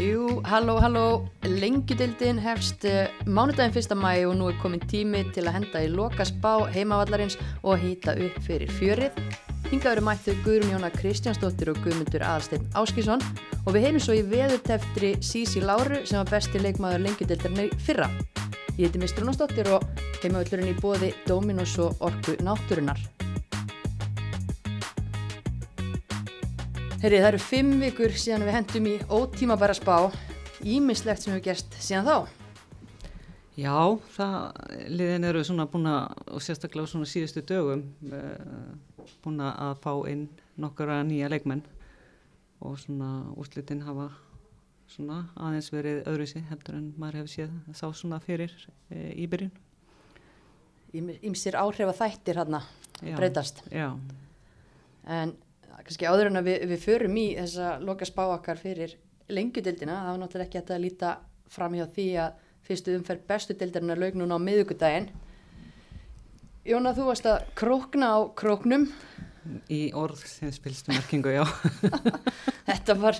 Jú, halló, halló, lengjudildin hefst uh, mánudaginn 1. mæ og nú er komin tími til að henda í lokaspá heimavallarins og hýta upp fyrir fjörið. Hingað eru mættu Guðrún Jóna Kristjánsdóttir og Guðmundur Aðalsteinn Áskísson og við heyrum svo í veðurteftri Sísi Láru sem var besti leikmaður lengjudildarinn í fyrra. Ég heiti Mr. Rónastóttir og heimavallurinn í bóði Dominos og Orku Náttúrunar. Herri, það eru fimm vikur síðan við hendum í ótímabæra spá, ímislegt sem hefur gerst síðan þá. Já, það, liðin eru svona búin að, og sérstaklega svona síðustu dögum, uh, búin að fá inn nokkara nýja leikmenn og svona úrslitin hafa svona aðeins verið öðruðsi heldur en maður hefur séð að sá svona fyrir uh, í byrjun. Ímsir áhrif að þættir hérna breytast. Já. En kannski áður en að við, við förum í þessa loka spá okkar fyrir lengjudildina, það var náttúrulega ekki að líta fram hjá því að fyrstu umferð bestu dildarinn er laug núna á miðugudaginn Jóna, þú varst að krókna á króknum. Í orð sem spilstu merkingu, já. Þetta var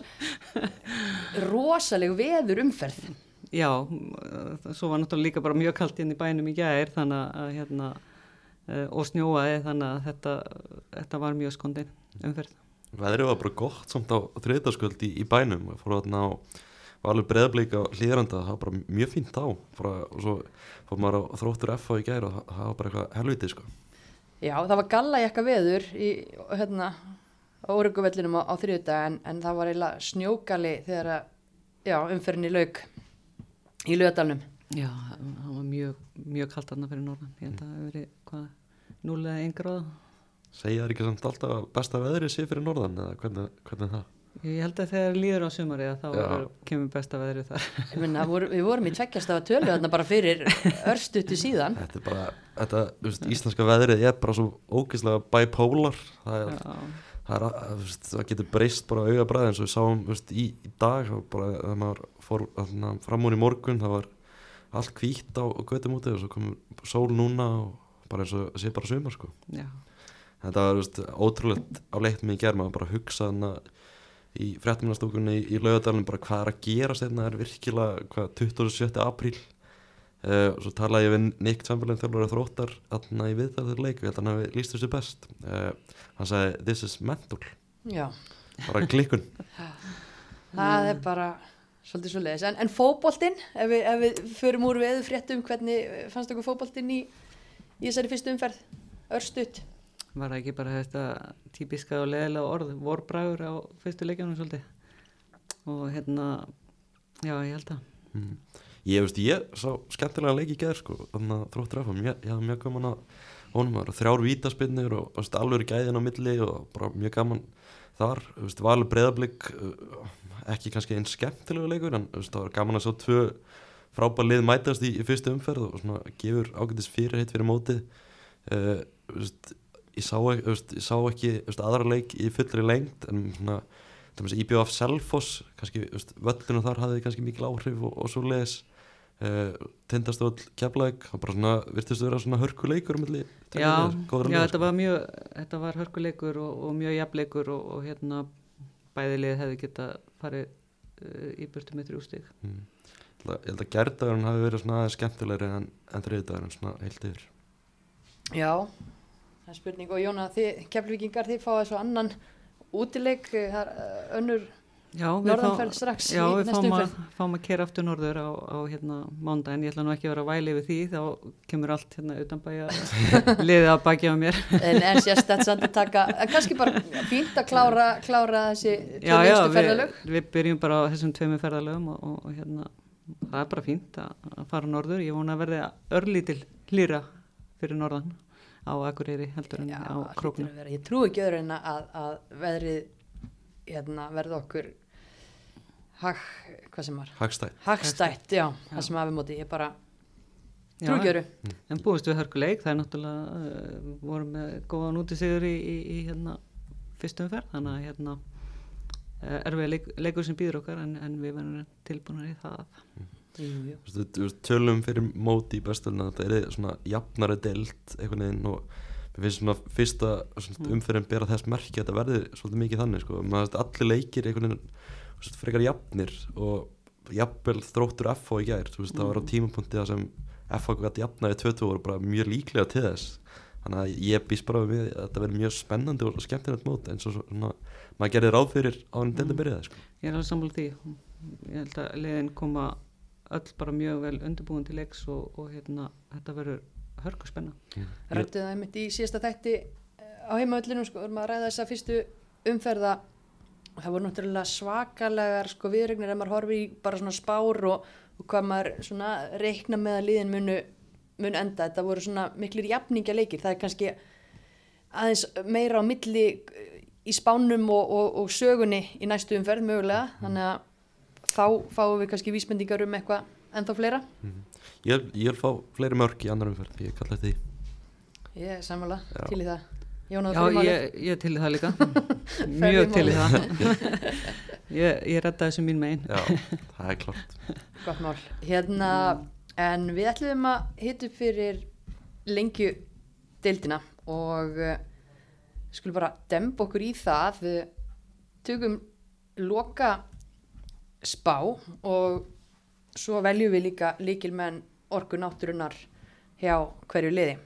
rosaleg veður umferð. Já, svo var náttúrulega líka bara mjög kallt inn í bænum í gæðir þannig að hérna eh, og snjóaði þannig að þetta, þetta var mjög skondin umferð. Veðrið var bara gott samt á þriðdagsköld í, í bænum og fór að var alveg breðableik á hlýðranda það var bara mjög fínt á bara, og svo fór maður á þróttur F á í gæri og það, var bara eitthvað helvitið sko. Já, það var galla jakka veður í hérna á Óreguvellinum á, á þriðdag en, en það var eiginlega snjógali þegar að, já, umferðinni laug í lögadalunum. Já, það var mjög, mjög kallt aðna fyrir norðan. Ég held að það hefur verið hvað, núlega einn gráð. Segja það ekki samt alltaf besta veðrið sé fyrir norðan eða hvernig, hvernig það? Ég held að þegar líður á sumari að þá er, kemur besta veðrið þar. Minna, vor, við vorum í tveggjastafa tölu þarna bara fyrir örstutu síðan. Þetta er bara, þetta, veist, íslenska veðrið er bara svo ógeðslega bipolar. Það er, það, er, veist, það getur breyst bara augabræði eins og við sáum veist, í, í dag, bara þegar maður fór fram úr í morgun, það var allt kvítt á göttum úti og svo kom sól núna og bara eins og sé bara sumar sko. Já. Þetta var veist, ótrúlega á leitt mig í gerð, maður bara hugsa að í fréttumannastúkunni í, í laugadalinn bara hvað er að gera sérna er virkilega hvað 27. apríl. Uh, og svo talaði ég við Nick Chamberlain þjálfur að þróttar aðna í viðtalður leik og ég held að hann hefði líst þessu best. Uh, hann sagði this is mental. Já. bara klikkun. Það er bara svolítið svo leiðis en, en fóboltinn, ef við, ef við förum úr við fréttum, hvernig fannst okkur fóboltinn í, í þessari fyrstu umferð? Örstuðt Var það ekki bara þetta típiska og leðilega orð, vorbræður á fyrstu leikjanum svolítið? Og hérna, já ég held að mm. Ég veist, ég sá skemmtilega leiki í gerð sko, þannig að þróttur af ég hafði mjög gaman að honum. Að þrjár vítaspinnir og, og alveg gæðin á milli og bara mjög gaman þar, veist, var alveg breyðablík ekki kannski einn skemmtilegu leikur en veist, það var gaman að sjá tvö frábær lið mætast í, í fyrstu umferð og svona, gefur ágættis fyrirheit fyrir mótið. Uh, veist, ég sá ekki, veist, ég sá ekki veist, aðra leik í fullri lengt en svona íbjöð af Selfoss kannski völlinu þar hafði kannski mikil áhrif og, og svo leiðis uh, tindastöld keflæk það bara svona virtist að vera svona hörkuleikur um já, já þetta sko. var mjög þetta var hörkuleikur og, og mjög jafnleikur og, og hérna bæðilið hefði geta farið uh, í burtu með þrjústík mm. ég held að gerðdagurinn hafi verið svona aðeins skemmtilegri en, en þriðdagurinn svona heilt yfir Já það er spurning. Og Jóna, þið keflvíkingar þið fáið svo annan útileik það er uh, önnur norðanferð strax já, í næstu umferð Já, við fáum að kera aftur norður á, á hérna mánda en ég ætla nú ekki að vera væli við því þá kemur allt hérna utan bæja liðið að bakja á mér. En, en sérst þetta samt að taka kannski bara fínt að klára, klára þessi tveimstu ferðalög við, við byrjum bara á þessum tveimu ferðalögum og, og, hérna það er bara fínt að, að fara norður. Ég vona að verði örlítil hlýra fyrir norðan á Akureyri heldur en Já, á Króknu Ég trú ekki öðru en að, að veðrið hérna, verði okkur hag, hvað sem var? Hagstætt, Hagstætt já, já, það sem hafi móti, ég bara trú ekki öðru. Mm. En búist við hörkuleik, það er náttúrulega uh, vorum með góðan út í sigur í, í, í hérna, fyrstum ferð þannig að hérna uh, er við leik, leikur sem býður okkar en, en við verðum tilbúinir í það mm. Jú, jú. tölum fyrir móti í bestölduna þetta er svona jafnari delt einhvern veginn og mér finnst svona fyrsta mm. umferðin bera þess merki að þetta verði svolítið mikið þannig sko, maður allir leikir einhvern veginn frekar jafnir og jafnvel þróttur FH í gær veist, það var á tímapunkti það sem FH gæti jafnaði 20 voru bara mjög líklega til þess þannig að ég býst bara við að þetta verður mjög spennandi og skemmtilegt mót eins og svona, maður gerði ráð fyrir á hann til að byrja það sko. Ég er alveg sammála því. Ég held að liðin koma öll bara mjög vel undirbúin til leiks og, og hérna, þetta verður hörku spenna. Rættu það einmitt í síðasta þætti eh, á heimaöllinu, sko, vorum að ræða þessa fyrstu umferða. Og það voru náttúrulega svakalegar sko viðregnir ef maður horfi í bara svona spár og, og hvað maður svona reikna með að liðin munu, munu enda, þetta voru svona miklir jafningja leikir, það er kannski aðeins meira á milli eh, í spánum og, og, og sögunni í næstu umferð mögulega, þannig að þá fáum við kannski vísbendingar um eitthvað ennþá fleira. ég, vil- ég vil fá fleiri mörg í annar umferð ég kalla þetta því Ég er sammála Já. til í það. Jónáður Já, ég, ég er til í það líka. Í mjög til í það. ég, ég redda þessu mín megin. já, það er klart Gott mál. Hérna, en við ætlum að hitta upp fyrir lengju deildina og uh, skulum bara demba okkur í það. Við tökum loka spá og svo veljum við líka líkilmenn orku náttúrunar hjá hverju liði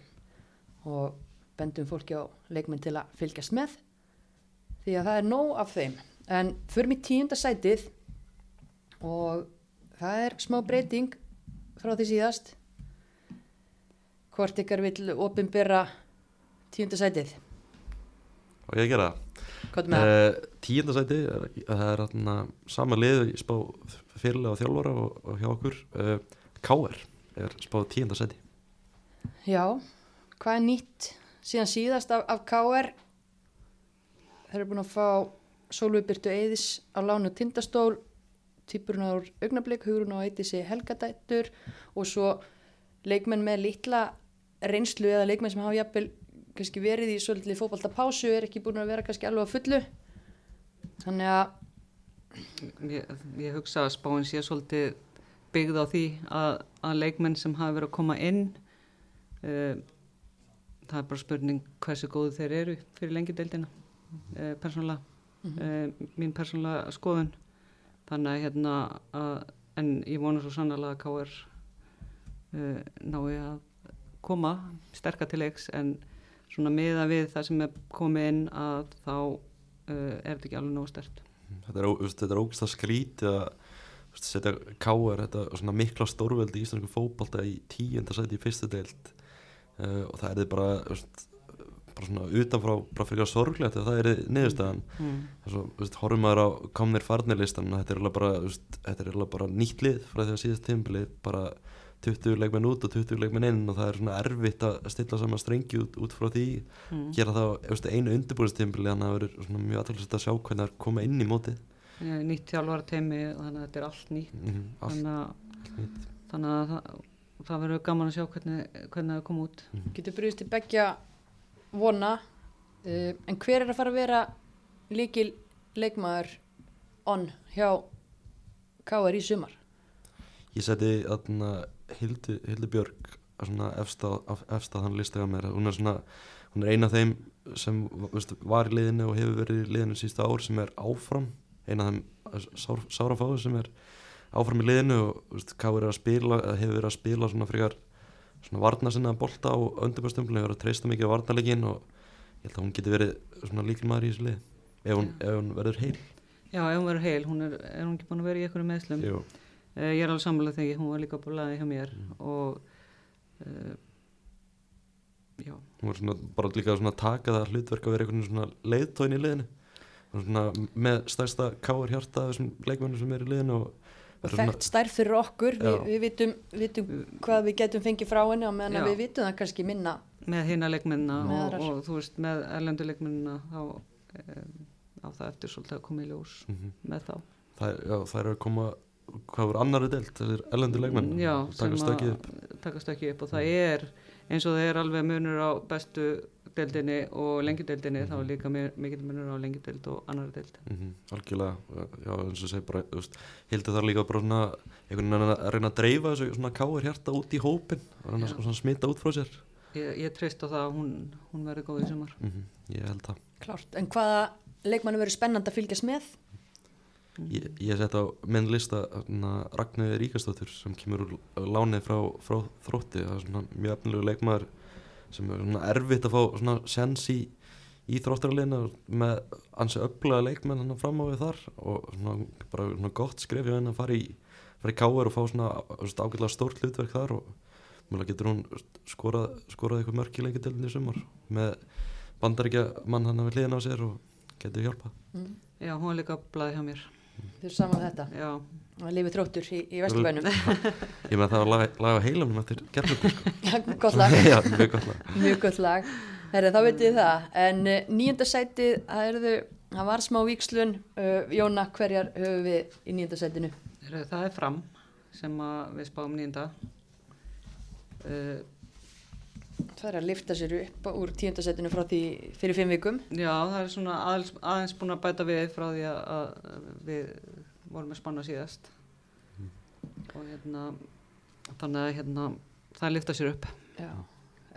og bendum fólki á leikmenn til að fylgjast með því að það er nóg af þeim. En förum í tíunda sætið og það er smá breyting frá því síðast hvort ykkar vill opinbera tíunda sætið og ég gera er það? Uh, tíundasæti það? er þarna sama lið í spá fyrirlega og þjálfara og, og hjá okkur. Uh, KR er spáð tíundasæti Já, hvað er nýtt síðan síðast af, af KR þeir eru búin að fá Sólvið Byrtu Eiðis á lánu tindastól týpurinn á augnablík, hugurinn á Eidisi helgadættur og svo leikmenn með litla reynslu eða leikmenn sem hafa jafnvel kannski verið í svolítið fótbalta pásu er ekki búin að vera kannski alveg á fullu. Þannig að Ég, ég hugsa að spáin sé svolítið byggð á því að, að leikmenn sem hafa verið að koma inn uh, það er bara spurning hversu góðu þeir eru fyrir lengi deildina uh, persónulega, uh, mín persónulega skoðun. Þannig að hérna að, en ég vona svo sannlega að KR nái að koma sterkar til leiks en svona miða við það sem er komið inn að þá uh, er þetta ekki alveg nógu stert þetta er, ó- þú veist, þetta er ógst að skrítið að setja KR þetta mikla stórveldi í íslensku fótbolta í tíundasæti í fyrstu deild uh, og það er bara veist, bara svona utanfrá bara fyrir að það er niðurstaðan mm. veist, horfum maður á komnir farnirlistan þetta er alveg bara, bara nýtt lið frá því að síðast tímbili bara 20 leikmenn út og 20 leikmenn inn og það er svona erfitt að stilla saman strengi út, út frá því. Mm. gera það á þú veist, einu undirbúinstímbili þannig að það verður svona mjög aðtalsett að sjá hvernig það er koma inn í mótið. Já, nýtt þjálfara teimi þannig að þetta er allt nýtt. Mm -hmm, allt þannig að, nýtt. þannig að það, það verður gaman að sjá hvernig, hvernig það kom út. Getur brúðist til begja vona uh, en hver er að fara að vera líkil leikmaður on hjá KR í sumar? Ég seti þarna Hildi, Hildi Björg að svona efsta, þann listaði á mér. Hún er svona, hún er eina af þeim sem veist, var í liðinu og hefur verið í liðinu sísta ár sem er áfram. Eina af þeim sár, sárafáðu sem er áfram í liðinu og veist, er að spila, hefur verið að spila svona frekar svona varna sinna bolta á undirbærstömblu, hefur verið að treysta mikið á varnarleikin og ég held að hún geti verið svona líkilmaður í þessu lið ef hún, ef hún verður heil. Já, ef hún verður heil, hún er, er hún ekki búin að vera í einhverju meðslum Jú. Uh, Ég er alveg samlega þegar hún var líka búin að hjá mér og uh, já, hún var svona bara líka svona að taka það hlutverk að vera einhvern svona leiðtóin í liðinu. Svona með stærsta káar hjarta af þessum leikmennum sem er í liðinu og og þekkt stærð fyrir okkur. Já. við vitum, vitum hvað við getum fengið frá henni og meðan að við vitum það kannski minna. Með hina leikmennina Með og, og þú veist, með erlendu leikmennina þá um, á það eftir svolítið að koma í ljós Mhm. með þá. Það, já, það er að koma hvað voru annari deilt, þessir ellendu leikmenn Já, og taka sem stökkið að upp. Mm. taka stökkið upp og það er eins og það er alveg munur á bestu deildinni og lengjudeildinni þá er líka mikil munur á lengjudeild og annari deild. Mm algjörlega, já eins og segi bara hildi þar líka bara svona einhvern veginn að reyna að dreifa þessu svona káar hjarta út í hópin og reyna Já. að svona smita út frá sér. Ég, ég treyst á það að hún, hún verði góð í sumar. Mm ég held það. Klárt, en hvaða leikmannu verður spennand að fylgjast með Ég, ég sett á minn lista Ragnarður Ríkastóttur sem kemur úr lánið frá, frá þrótti. Það er svona mjög efnilegu leikmaður sem er svona erfitt að fá svona sens í, í þróttarleina með ansi öflaga leikmenn hann fram á við þar og svona bara svona gott skref hjá henn að fara í í káer og fá svona ágætlega stórt hlutverk þar og mjög getur hún skorað, skorað eitthvað mörk í lengjadölinni í sumar með bandaríkja mann hann að við hliðin á sér og getur hjálpa mm. Já, hún er líka blæði hjá mér Þú er saman þetta. Já, að lifi þróttur í, í Vesturbænum. Ég með það að laga, laga heilanum eftir gerðum sko. Gott lag. Já, mjög gott lag. Mjög gott lag. Herri, þá veitum við það. En uh, nýjönda sætið, það erðu það var smá vikslun uh, Jóna, hverjar höfum við í nýjönda sætinu? það er fram sem við spáum nýjunda uh, Það er að lifta sér upp úr tíundasætinu frá því fyrir fimm vikum. Já, það er svona aðeins, aðeins búin að bæta við frá því að, að við vorum með spanna síðast mm. og hérna þannig að hérna það lifta sér upp. Já,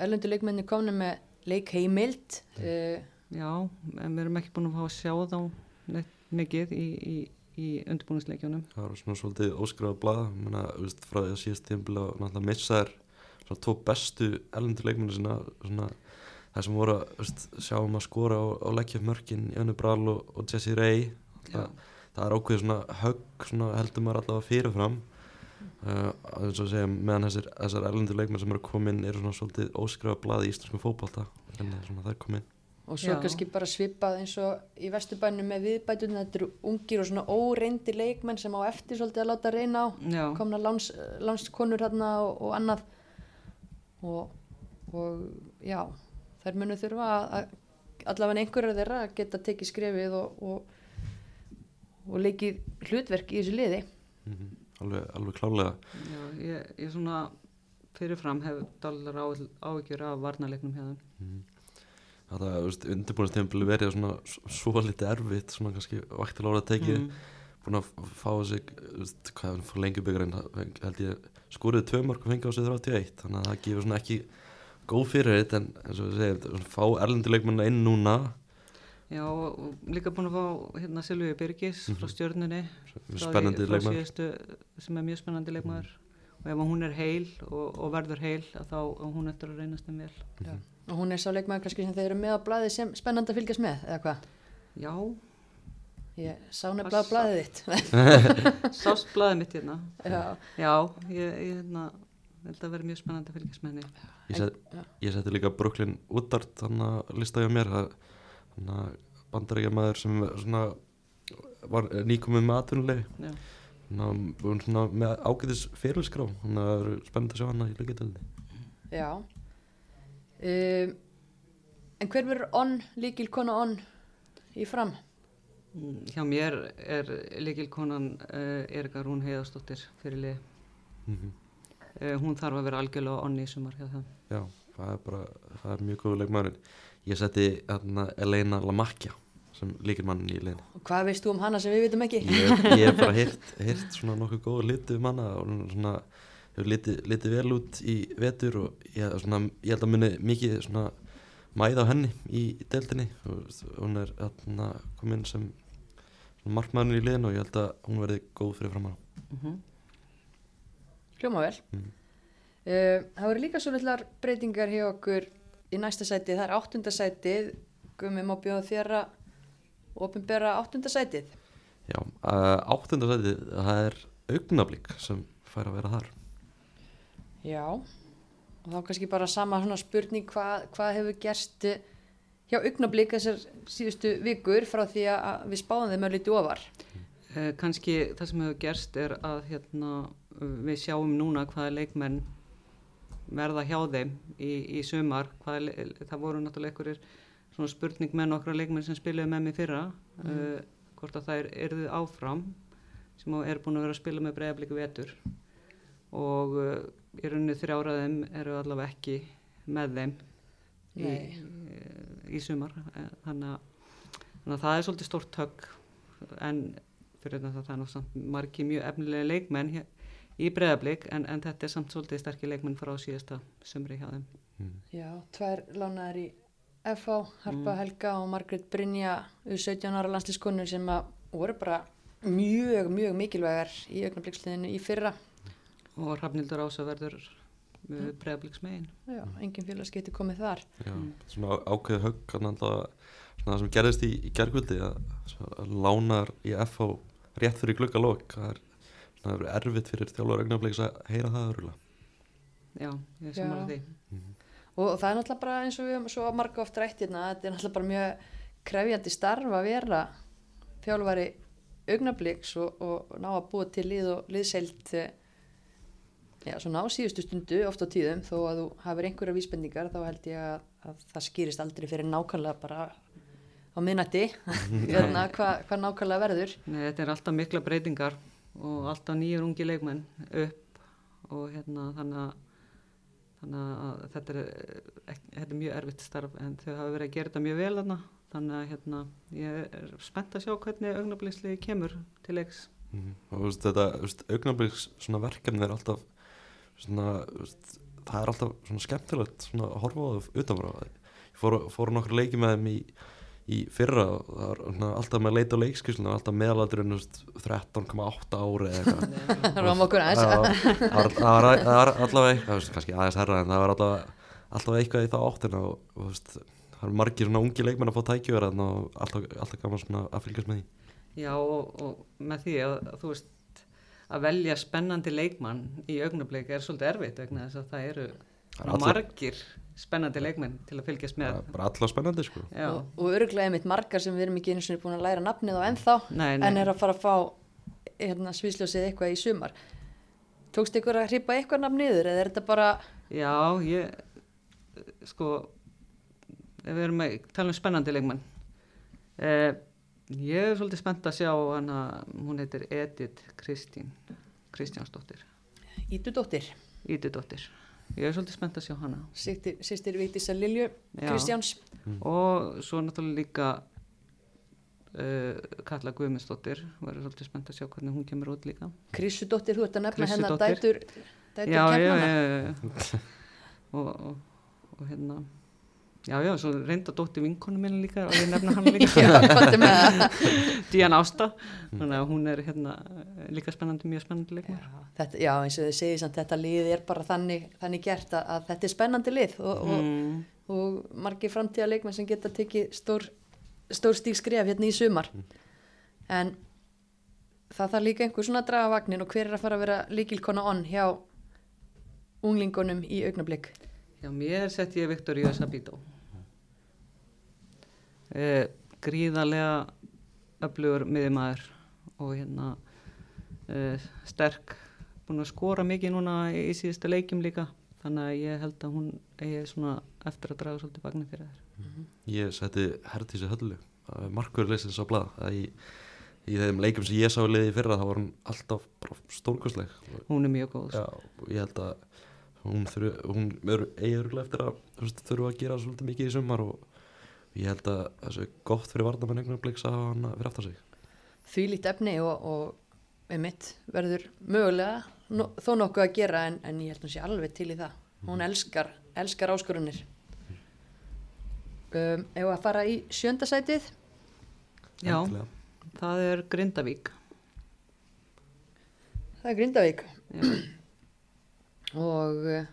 erlendu leikmenni komna með leik heimild. Uh, Já, en við erum ekki búin að fá að sjá þá neitt mikið í, í, í undirbúinisleikjónum. Það var svona svolítið óskræða blada, menna, frá því að síðast tímpil að náttúrulega missa þær svona tvo bestu ellendur leikmennu sinna svona það sem voru að sjáum að skora og, og leggja upp mörkin Jönu Brál og, og Jesse Ray. Það, það er ákveðið svona högg svona heldur maður allavega fyrirfram. Uh, eins og segja meðan þessir, þessar ellendur leikmenn sem eru komin eru svona svolítið óskræða bladi í íslensku fókbalta en svona það er komin og svo Já. kannski bara svipað eins og í Vesturbænum með viðbætunum þetta eru ungir og svona óreindir leikmenn sem á eftir svolítið að láta reyna á. Já. komna láns, lánskonur hérna og, og annað og, og já þær munu þurfa að allavega einhverjar þeirra að geta tekið skrefið og, og, og leikið hlutverk í þessu liði mm -hmm. alveg, alveg klálega já, ég, ég svona fyrirfram hef dalar áhyggjur af varnalegnum hjá þeim mm -hmm. Það er undirbúinastempil verið svona svo litið erfitt svona kannski vaktilára tekið mm. Búin að fá sig hvað er lengjubögurinn held ég skúrið tvö mörg og fengið á sig 31 þannig að það gefur svona ekki góð fyrir þetta en eins og við segjum fá erlendileikmanna inn núna Já líka búin að fá hérna Silvíu Birgis mm -hmm. frá mhm. stjórnunni spennandi leikmar sem er mjög spennandi leikmar mm. og ef hún er heil og, og verður heil þá hún eftir að reynast þeim vel mm -hmm. og hún er sá leikmar kannski sem þeir eru með á blæði sem spennandi að fylgjast með eða hvað? Já Ég sá nefnilega blæðið þitt. Sást blæðið mitt hérna. Já. Já, ég, ég hérna, held að vera mjög spennandi að fylgjast með henni. Ég, set, ég seti líka Brooklyn útart þannig að listaði á mér þannig að bandaríkja maður sem svona, var nýkomið með atvinnulegi. Þannig að með ágætis fyrirlskrá, þannig að það eru spennandi að sjá hana í líkitöldi. Já. Um, en hver verður onn, líkil konu onn í fram? Hjá mér er leikilkonan uh, Erika Rún Heiðarsdóttir fyrir lið. Mm -hmm. uh, hún þarf að vera algjörlega onni í sumar hjá það. Já, það er bara, það er mjög góð leikmærin. Ég seti hérna Elena Lamakja sem líkilmannin í liðinu. Og hvað veist þú um hana sem við vitum ekki? Ég hef bara heyrt svona nokkuð góð litu um hana og svona hefur litið liti vel út í vetur og ég, svona, ég held að muni mikið svona mæða á henni í, í deildinni og hún er hérna komin sem markmæðinu í liðinu og ég held að hún verði góð fyrir fram á mm -hmm. Hljóma vel. Mm. uh, Það voru líka svo litlar breytingar hjá okkur í næsta sæti, það er áttundasætið Gumi má bjóða þér að ofinbera áttundasætið Já, uh, áttundasætið það er augnablík sem fær að vera þar. Já. Og þá kannski bara sama spurning hvað, hvað hefur gerst hjá augnablík þessar síðustu vikur frá því að við spáðum þeim að liti ofar? Eh, Kanski það sem hefur gerst er að hérna, við sjáum núna hvaða leikmenn verða hjá þeim í, í sumar, hvaða, það voru náttúrulega einhverjir spurning með nokkra leikmenn sem spilaði með mig fyrra, mm. uh, hvort að það er erðið áfram sem er búin að vera að spila með bregðarblíku vetur og uh, í rauninni þrjáraðum eru allavega ekki með þeim í, í sumar eh, þannig að, þannig að það er svolítið stórt högg en fyrir þetta það er náttúrulega margi mjög efnilega leikmenn hér, í breðablík en, en þetta er samt svolítið sterkir leikmenn frá síðasta sumri hjá þeim mm. Já, tvær lánaðar í FH, Harpa mm. Helga og Margret Brynja 17 ára landslískonur sem að voru bara mjög, mjög mikilvægar í augnabliksliðinu í fyrra og Hrafnildur Ása verður bregðabliksmegin Já, engin félagskipti komið þar. Já, svona ákveðu högg það sem gerðist í, í gergvöldi að, að lánar í FH rétt fyrir gluggalokk það er er erfitt fyrir þjálfur augnableiks að heyra það örulega Já, ég er samanlega því. Og það er náttúrulega bara eins og við höfum svo marga oft rætt hérna, þetta er náttúrulega bara mjög krefjandi starf að vera þjálfari augnabliks og, og ná að búa til lið og liðseilt eh, já, svona á síðustu stundu oft á tíðum, þó að þú hafir einhverja vísbendingar, þá held ég að, að það skýrist aldrei fyrir nákvæmlega bara á minnætti hérna, hvað hva nákvæmlega verður? Nei, þetta er alltaf mikla breytingar og alltaf nýjur ungi leikmenn upp og hérna þannig að, þannig að þetta, er, ek- þetta er mjög erfitt starf en þau hafa verið að gera þetta mjög vel þarna. Þannig að hérna, ég er spennt að sjá hvernig augnabliksliði kemur til leiks. Mhm. og þú veist, þetta svona verkefni er alltaf svona, það er alltaf svona skemmtilegt svona að horfa á það utanfrá. Ég fór, fór nokkur leiki með þeim í, í fyrra og það var svona, alltaf með að leita á leikskísluna alltaf meðaladurinn þú veist, 13,8 ári það var okkur aðeins. Það var- það var- það var kannski aðeins herra en það var allavega, allavega eitthvað í það áttina og, og veist, það er margir svona ungi leikmenn að fá tækjöver og alltaf, alltaf gaman svona að fylgjast með því. Já og, og með því að, að þú veist að velja spennandi leikmann í augnablik er svolítið erfitt vegna þess að það eru er allir- margir spennandi leikmenn til að fylgjast með. Er bara allavega spennandi sko. Já, og, og öruglega einmitt margar sem við erum ekki einu sinni búin að læra nafnið á ennþá nei, nei. en er að fara að fá hérna, svísljósið eitthvað í sumar. Tókst ykkur að hripa eitthvað nafn niður eða er þetta bara Já, ég sko við erum að tala um spennandi leikmann eh, ég er svolítið spennt að sjá hana, hún heitir Edith Kristín Kristjánsdóttir. Ítudóttir Ítudóttir ég er svolítið spennt að sjá hana. Sýstir Vigdísa Lilju Já. Kristjáns. Og svo náttúrulega líka uh, Katla Guðmundsdóttir. Verður svolítið spennt að sjá hvernig hún kemur út líka. Krissudóttir, þú ert að nefna hennar dætur, dætur já, já, kemnana já, já. og, og, og hérna já, já, svo reynda dótti vinkonu minni líka og ég nefna hann líka? Díana Ásta. Þannig að hún er hérna líka spennandi, mjög spennandi leikmar Já, þetta, já, eins og þið segið samt, þetta lið er bara þannig, þannig gert að, að þetta er spennandi lið og, og, mm, og margir framtíða leikmenn sem geta tekið stór, stór stík skref hérna í sumar. En það þarf líka einhver svona að draga vagnin og hver er að fara að vera líkilkona onn hjá unglingunum í augnablik? Já, mér sett ég Viktor J. Eh, gríðarlega öflugur miðjumæður og hérna eh, sterk búin að skora mikið núna í, í síðustu leikjum líka. Þannig að ég held að hún eigi svona eftir að draga svolítið vagnin fyrir þær Ég seti Herdísi Höllu markur leysins á blað. Að í, í þeim leikum sem ég sá í fyrra þá var hún alltaf bara stórkostleg. Hún er mjög góð. Já, ég held að hún, þurfi, hún er eigi örgulega eftir að þurfa að gera svolítið mikið í sumar og ég held að það sé gott fyrir varnamenn einhvern veginn að hann fyrir aftar sig. Því lít efni og, og með mitt verður mögulega no, þó nokkuð að gera en, en ég held að hún sé alveg til í það. Hún elskar, elskar áskorunir um, ef að fara í sjöndasætið já, Endilega. það er Grindavík. Það er Grindavík. Já, og uh,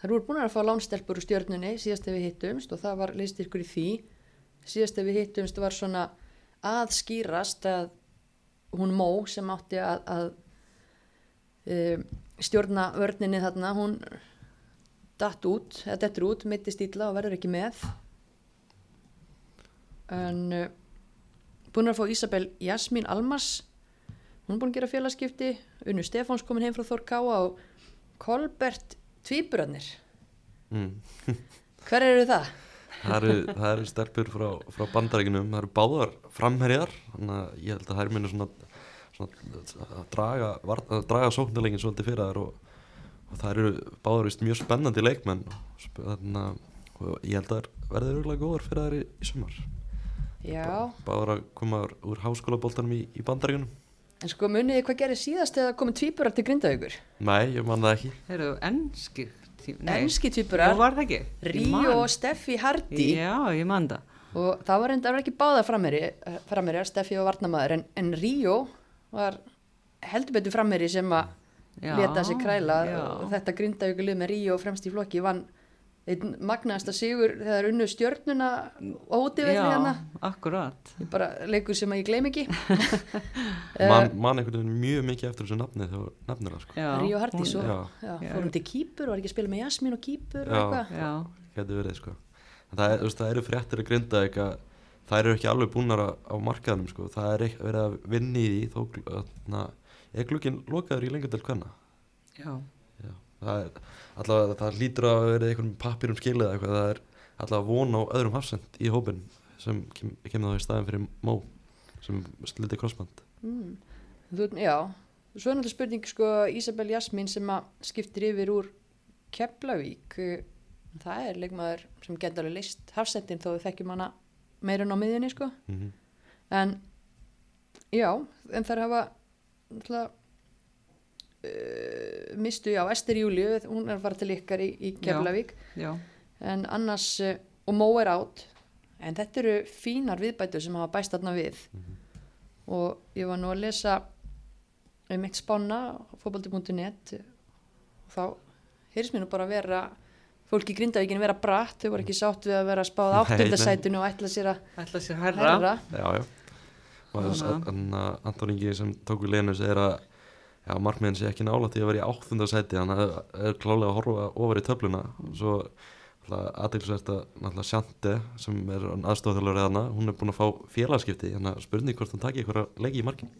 þær voru búin að fá lánstelpur úr stjörnunni síðast ef við hittumst og það var liðstyrkur í því síðast ef við hittumst var svona að skýrast að hún Mó sem átti að, að um, stjórna vörninni þarna hún datt út, eða dettur út mitti stíla og verður ekki með en uh, búin að fá Ísabel Jasmín Almas hún er búin að gera félagskipti Unnu Stefáns komin heim frá Þór Káa og Kolbert Tvíburarnir mm. hver eru það? Það eru, það eru stelpur frá, frá bandaríkinum, það eru báðar framherjar, þannig að ég held að þær munu svona, svona að draga, draga sóknarleikin svolítið fyrir þær og, og það eru báðar vist mjög spennandi leikmenn. Þannig að og ég held að þær verði örgulega góðar fyrir þær í, í sumar. Já, báðar að koma úr, háskólaboltanum í, í bandaríkinum en sko muniði hvað gerir síðast eða komið tvíburar til Grindavíkur? nei, ég man það ekki. Þeir eru ennski var? Ég Ríó og Steffi Hardy. Já, ég man það. Og það var enda ekki báða framherjar, framherjar Steffi og Varnamaður en, en Ríó var heldur betur frammeri sem að leta sig kræla. Já. og þetta grindavíku lið með Ríó fremst í flokki vann einn magnaðasta sigur þegar unnu stjörnuna útivelli Já, hérna. akkurat. Ég bara leikur sem að ég gleym ekki. Man, man einhvern veginn mjög mikið eftir þessu nafni þegar nafnir það sko. Ríó Hardís og Já. já, fórum til Kýpur og var ekki að spila með Jasmín og Kýpur getur verið sko. Það, er, veist, það eru fréttir að grinda eitthvað það eru ekki alveg búnar á, á markaðanum sko. Það er ekki verið að vinni í því na, er glukkinn lokaður í lengur til hvenna Já, það er allavega, það lítur að vera einhvern pappirum skilið eða eitthvað, það er allavega von á öðrum hafsend í hópin sem kem, kemur þá í staðin fyrir Mó sem sliti crossband mm. Já, svo er náttúrulega spurning sko Ísabel Jasmín sem að skiptir yfir úr Keflavík það er leikmaður sem getur alveg list hafsendin þó við þekkjum hana meirinn á miðjunni sko mm -hmm. en já, en þær hafa náttúrulega uh, mistu, já, Ester Júliu hún er fara til ykkar í, í Keflavík. já, en annars uh, og Mó er átt en þetta eru fínar viðbætur sem hafa bæst þarna við. Og ég var nú að lesa um eitt spána fótbolti.net og þá heyrðis mér nú bara að vera fólk í Grindavíkin vera bratt, þau voru ekki sátt við að vera spáð áttundasætinu og ætla sér að ætla sér herra, herra Já, já. Svona. Þannig að Anton Ingi sem tók við Lenus er að já, markmiðin sé ekki nála til að vera í áttunda sæti þannig að það er klálega að horfa ofar í töfluna. Og svo aðeinsvært að náttúrulega Sjante sem er aðstofþjálfur eðana, hún er búin að fá félagskipti þannig að spurning hvort hún takki eitthvað leiki í markin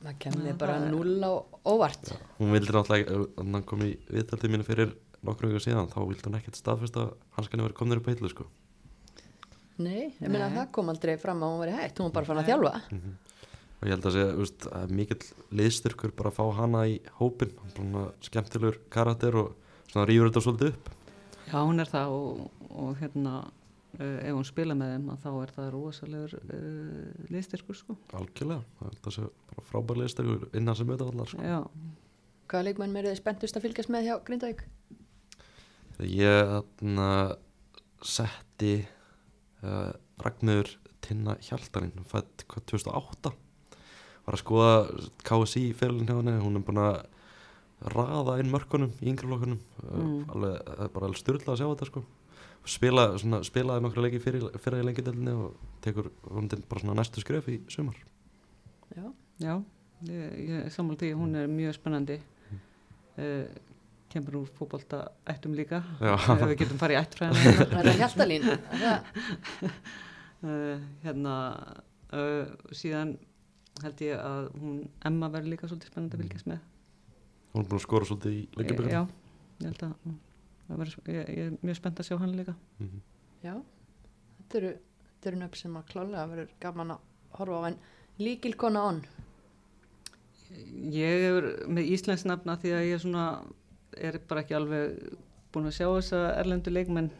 það kemur Já, bara null á óvart. Hún vildi náttúrulega, að hann kom í viðtaltið mínu fyrir nokkrum ykkur síðan, þá vildi hún ekkert staðfest að hans kanni verið komnir upp á hillu sko. nei, ég meina Nei. það kom aldrei fram að hún veri hægt, hún var bara fann að þjálfa og ég held að segja, úst, að er mikill liðstyrkur bara að fá hana í hópin svona skemmtilegur karakter og svona rýfur þetta svolítið upp. Já, hún er það og, og hérna uh, ef hún spila með þeim að þá er það rosalegur uh, liðstyrkur sko. Algjörlega, það held að segja bara frábær liðstyrkur innan sem auðvitað allar sko. já, hvaða leikmenn meirið þið spenntust að fylgjast með hjá Grindavík? Ég þarna setti uh, Ragnur Tinna Hjaltarinn fætt hvað 2008 var að skoða KSI fyrirlin hjá henni, hún er búin að raða inn mörkunum í yngri flokkunum. Mm. mm. alveg, það er bara alveg styrla að sjá þetta sko. Spila, svona, spilaði nokkra leiki fyrir, fyrir í lengidelinni og tekur hún til bara svona næstu skref í sumar. Já, já ég, ég sammála því, hún er mjög spennandi. Uh, kemur úr fótbolta ættum líka. Já. ef við getum farið í ættfræðina það er hjaltalín það, uh, hérna uh, síðan held ég að hún Emma verður líka svolítið spennandi að fylgjast með. Hún er búin að skora svolítið í lengjabökkum já, ég held að mm, það verður, ég, ég er mjög spennt að sjá hann líka. Mhm. já, þetta eru þetta eru nöfn sem að klálega verður gaman að horfa á en líkil kona on ég er með Íslands nafna því að ég svona er bara ekki alveg búin að sjá þessa erlendu leikmenn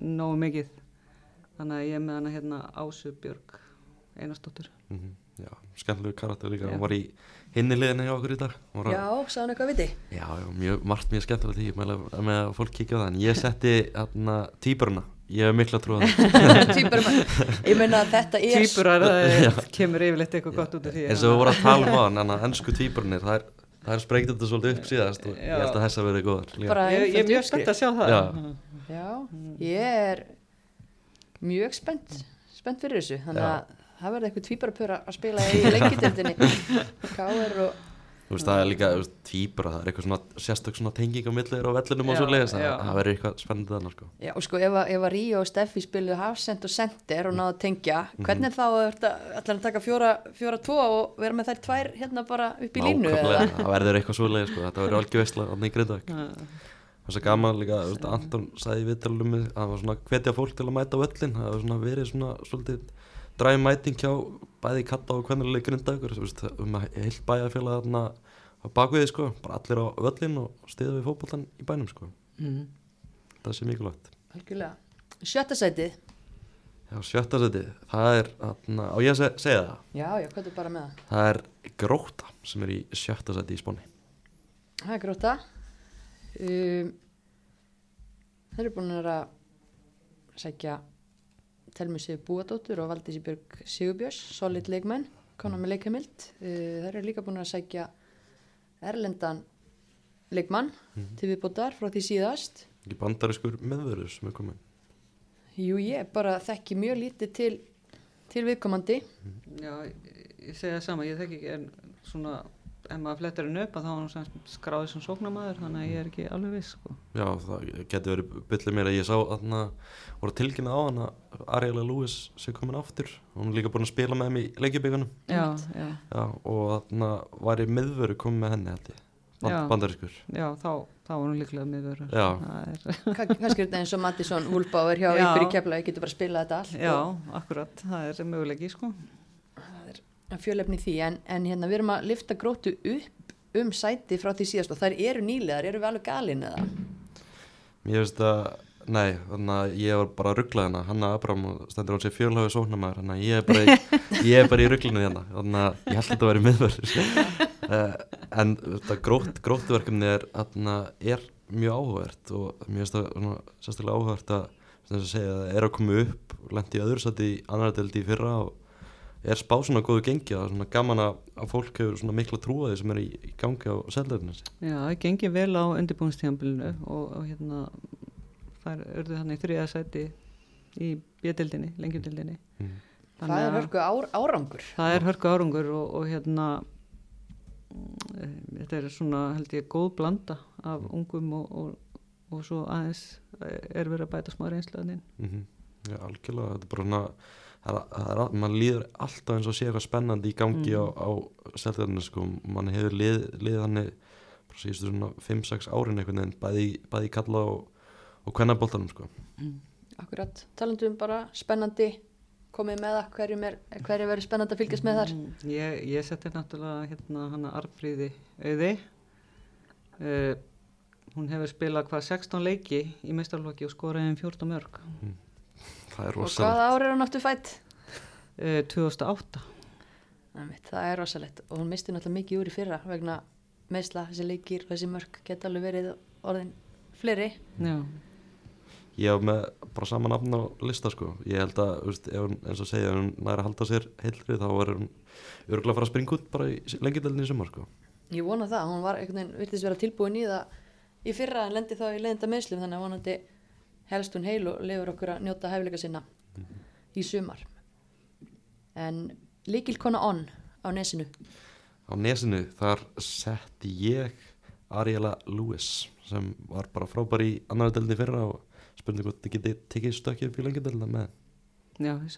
nógu mikið. Þannig að ég er með hana hérna Ásu Björg Einarsdóttur. Mhm. Já, skemmtilegu karakter líka, Já. hún var í hinni liðinni hjá okkur í dag. Var að- já, sagði hann eitthvað viti? Já, já, mjög, margt mjög skemmtilegt því, ég meðlega með að fólk kíkja á það, en ég setti hérna týpuruna, ég hef mikla trú á það, ég meina að þetta er Týpurar, það kemur yfirleitt eitthvað gott út af því eins og við vorum að tala um á hann, en að ennsku týpurnir, það er, það er spreykt þetta svolítið upp síðast og ég held að þessa verið góðar. líka. bara ég, ég er mjög spennt að sjá það. Já. já, ég er mjög spennt. Spennt fyrir þessu. Þannig að það verður eitthvað tvíbarapöra að spila í lengjutildinni K.R. og Þú veist, það er líka, þú veist, týpura, það er eitthvað svona sérstök svona tenging á millir og vellinum og Já, svo leiðis, já. það verður eitthvað spennandi þarna, sko. Já, og sko, ef að, ef að Ríó og Steffi spiluðu hafsend og sender og náðu að tengja, hvernig þá er þetta, ætlar að taka fjóra, fjóra tvo og vera með þær tvær hérna bara upp í línu Nákvæmlega, eða? það verður eitthvað svo leiðis, sko, þetta verður algjör veistla á grindavík. Það er svo gaman líka, þú veist, Anton sagði í viðtalum að það var svona hvetja fólk til að mæta á völlin, það var svona verið svona svolítið dræmi mæting hjá bæði katta og þú veist, um að heilt bæjarfélag þarna á bakviði, sko, bara allir á völlin og stiða við fótbollan í bænum, sko, mm. það sé mikilvægt. Algjörlega. Sjötta sætið, Já, sjötta seti, það er, þarna, á ég að seg, segja það, já, já, hvað er bara með það? það er gróta sem er í sjötta seti í spáni. Það er gróta. Um, þeir eru búin að sækja Telmi Sigur Búadóttur og Valdísi Björg Sigurbjörns, solid leikmenn. konar með leikheimild. Uh, þær eru líka búin að sækja erlendan leikmann til viðbótar frá því síðast. Ekki bandariskur meðverður sem er komin jú ég bara þekki mjög lítið til, til viðkomandi. Já, ég, segi það sama, ég þekki ekki en svona, ef maður flettar henni upp að þá er hann sem skráði sem sóknamaður þannig að ég er ekki alveg viss sko. Já, það getur verið byllið mér að ég sá þarna voru tilkynna á hann að Ariela Lewis sé komin aftur. Hún er líka búin að spila með þeim í leikjubíkunum Já, já, Já, og þarna var ég meðveru komið með henni held ég. Já. Já, þá, þá var hún líklega er, Ka- kannski er þetta eins og Mattisson Wulbauer hjá Já. ykkur í kefla, ég getur bara að spila þetta allt. Já, og akkurat, það er möguleiki sko. Fjölefni því en, en hérna við erum að lifta grótu upp um sæti frá því síðast og þær eru nýlegar, eru við alveg galin eða? Mér finnst að, nei, þannig að ég var bara að ruggla hérna, Hanna Abram og stendur hún sér fjölhafið sóknamaður, þannig að ég er bara í, ég er bara í rugglinu hérna, þannig að ég held að þetta væri miðverður. uh, en þetta grótt, gróttuverkefni er, er mjög áhugavert og svona, sérstaklega áhugavert að, að segja, er að koma upp, lendi í öðru sæti í annar deldi í fyrra og er spá svona góðu gengi og svona gaman að, fólk hefur svona mikla trúaði sem er í, í gangi á seldarinn Já, það gengi vel á undirbúinstíðanbílinu og, og hérna, þær örðu þannig þriða sæti í bjöldildinni, lengjudildinni. mm. Það er hörku ár, árangur. Það er hörku árangur og, og hérna mm, þetta er svona held ég góð blanda af ungum og, og, og svo aðeins er verið að bæta smá reynslaðin Mm Já, algjörlega, þetta er bara svona er, er, mann líður alltaf eins og sé eitthvað spennandi í gangi Mm. á, á seldarinn sko, mann hefur lið, lið þannig bara síðustu svona 5-6 árin einhvern veginn, bæði, í- bæði kalla og, og kvennaboltanum sko. Akkurat, talandum um bara spennandi komið með það, hverjum er hverju verður spennandi að fylgjast með þar? Mm, Ég, ég seti náttúrulega hérna hana Arfríði auði. Uh, hún hefur spilað hvað 16 leiki í meistarlokki og skoraði um 14 mörg það er og rosalega hvaða ár er hann áttu fætt? uh, 2008 Æmitt, það er rosalegt. Og hún misti náttúrulega mikið úr í fyrra vegna meðsla þessi leikir og þessi mörk geta alveg verið orðin fleiri. Já, ég hef með bara sama nafn á lista sko. Ég held að, veist, ef hún, eins og segja ef hún næri að halda sér heilri þá er hún örgulega að fara að springa út bara í lengjudelinni í sumar sko. Ég vona það, hún var veginn virtist vera tilbúin í það í fyrra en lendi þá í leiðinda meðslum þannig að vonandi helst hún heil og lefur okkur að njóta hæfileika sinna í sumar. En líkilkona on á nesinu? Á nesinu þar setti ég Ariela Lewis sem var bara frábær í annar delinni fyrra og spurning hvort þið getið tekið stökkið upp í lengjudelina með. Já, í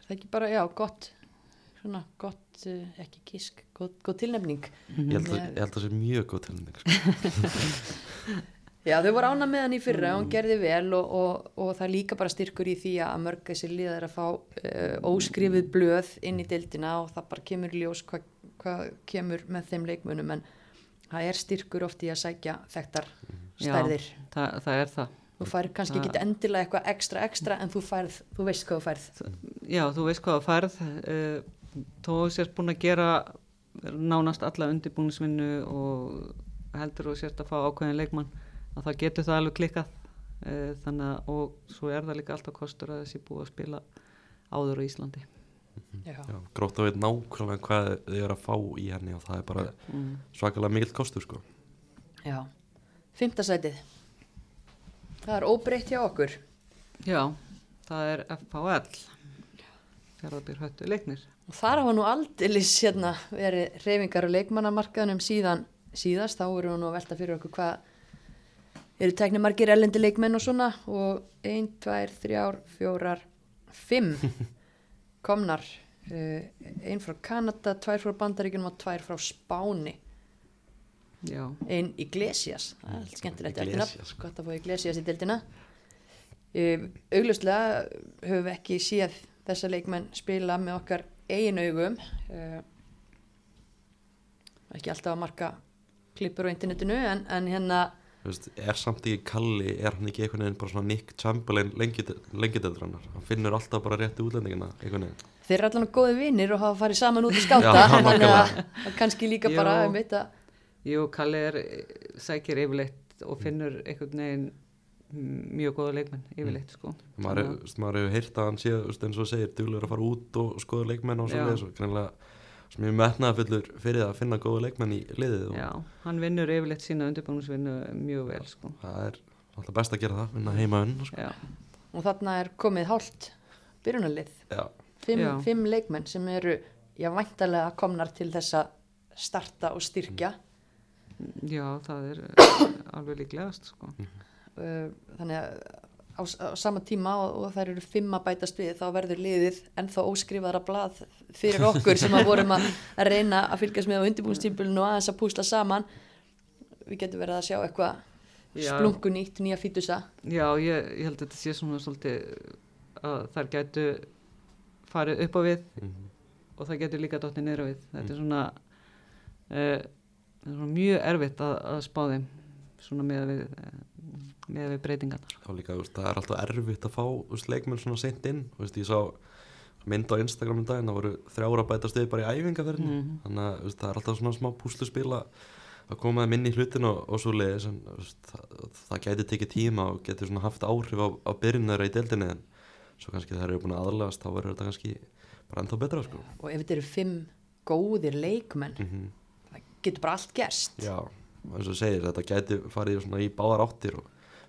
Er það ekki bara, já, gott svona gott, uh, ekki kísk góð, góð tilnefning. Ég held að, Ég- ég held að það sé mjög góð tilnefning sko. Já, þau voru ána með hann í fyrra og hún gerði vel og, og, og það er líka bara styrkur í því að mörg þessi liðar er að fá uh, óskrifið blöð inn í deildina og það bara kemur ljós hvað hva kemur með þeim leikmunum en það er styrkur oft í að sækja þekktar stærðir. það, það er það. Þú færð kannski Það- ekki endilega eitthvað ekstra ekstra en þú færð, þú veist hvað þú færð. Já, þú veist hvað það færð. Uh, þó sérst búin að gera nánast alla undirbúningsvinnu og heldur þú sérst að fá ákveðin leikmann að það getur það alveg klikkað uh, þannig að og svo er það líka alltaf kostur að þessi búið að spila áður á Íslandi Já. Já, grótt að veit nákvæmlega hvað þið er að fá í henni og það er bara mm. svakalega mikill kostur sko. Já. Fymta sætið. Það er óbreytt hjá okkur. Já, það er FHL Fjaraðbyr höttu leiknir Og þar hafa nú aldeilis hérna verið reyfingar og leikmannamarkaðunum síðan síðast, þá eru nú að velta fyrir okkur hvað eru teknir margir ellendi leikmenn og svona? Og ein, tvær, þrjár, fjórar, fimm komnar. Uh, ein frá Kanada, tvær frá Bandaríkunum og tvær frá Spáni. Já, ein Iglesias, það er allt skemmtilegt. Iglesias. eftirnafn, gott að fá Iglesias í deildina. Um, auglustlega höfum við ekki séð þessa leikmenn spila með okkar eigin augum. Uh, ekki alltaf að marka klippur á internetinu en, en hérna veist, er samt ekki Kalli er hann ekki einhvern veginn bara svona Nick Chamberlain lengjudeldrarnar hann finnur alltaf bara rétti útlendingina einhvern veginn. Þeir eru allan góði vinnir og hafa farið saman út í skáta. Þannig að kannski líka bara um veit að jú, Kalli er sækir yfirleitt og finnur einhvern veginn mjög góða leikmenn yfirleitt sko. maður, hefur heyrt að hann sé eins og segir, duglegur að fara út og skoða leikmenn og Já. svo leiðis og greinlega sem ég metnaði fullur fyrir að finna góða leikmenn í liðið og Já, hann vinnur yfirleitt sína undirbúinusvinnu mjög vel sko. það er alltaf best að gera það, vinna heima unn sko. Já, og þarna er komið hálft byrjunarlið Já, fimm, Já. fimm leikmenn sem eru já, væntalega komnar til þess að starta og styrkja já það er alveg líklegast sko. uh, þannig að á, á sama tíma og, og þær eru fimm að bætast við þá verður liðið ennþá óskrifaðara blað fyrir okkur sem að vorum að, að reyna að fylgjast með á undirbúinstímpulinu og aðeins að púsla saman við getum verið að sjá eitthvað Já. splungu nýtt, nýja fítusa Já, ég, ég held að þetta sé svona svolítið að þær gætu farið upp á við Mhm. og það getur líka dottið niður á við þetta er svona, uh, er svona mjög erfitt að, að spá þeim svona með við, uh, með við breytingarnar. Þá líka, veist, það er alltaf erfitt að fá veist, leikmenn svona seint inn. Veist, ég sá mynd á Instagram um daginn það voru þrjára bætast við bara í æfingaferðinu Mhm. þannig að það er alltaf svona smá púsluspil að koma þeim inn í hlutin og, og svo leiðis en það, það gæti tekið tíma og getur svona haft áhrif á, á byrjunara í deildinni en svo kannski það eru búin að aðlagast þá verður þetta kannski bara ennþá betra sko. og ef þetta eru fimm góðir leikmenn mm það getur bara allt gerst. Já, eins og segir, þetta gæti farið svona í báðar áttir og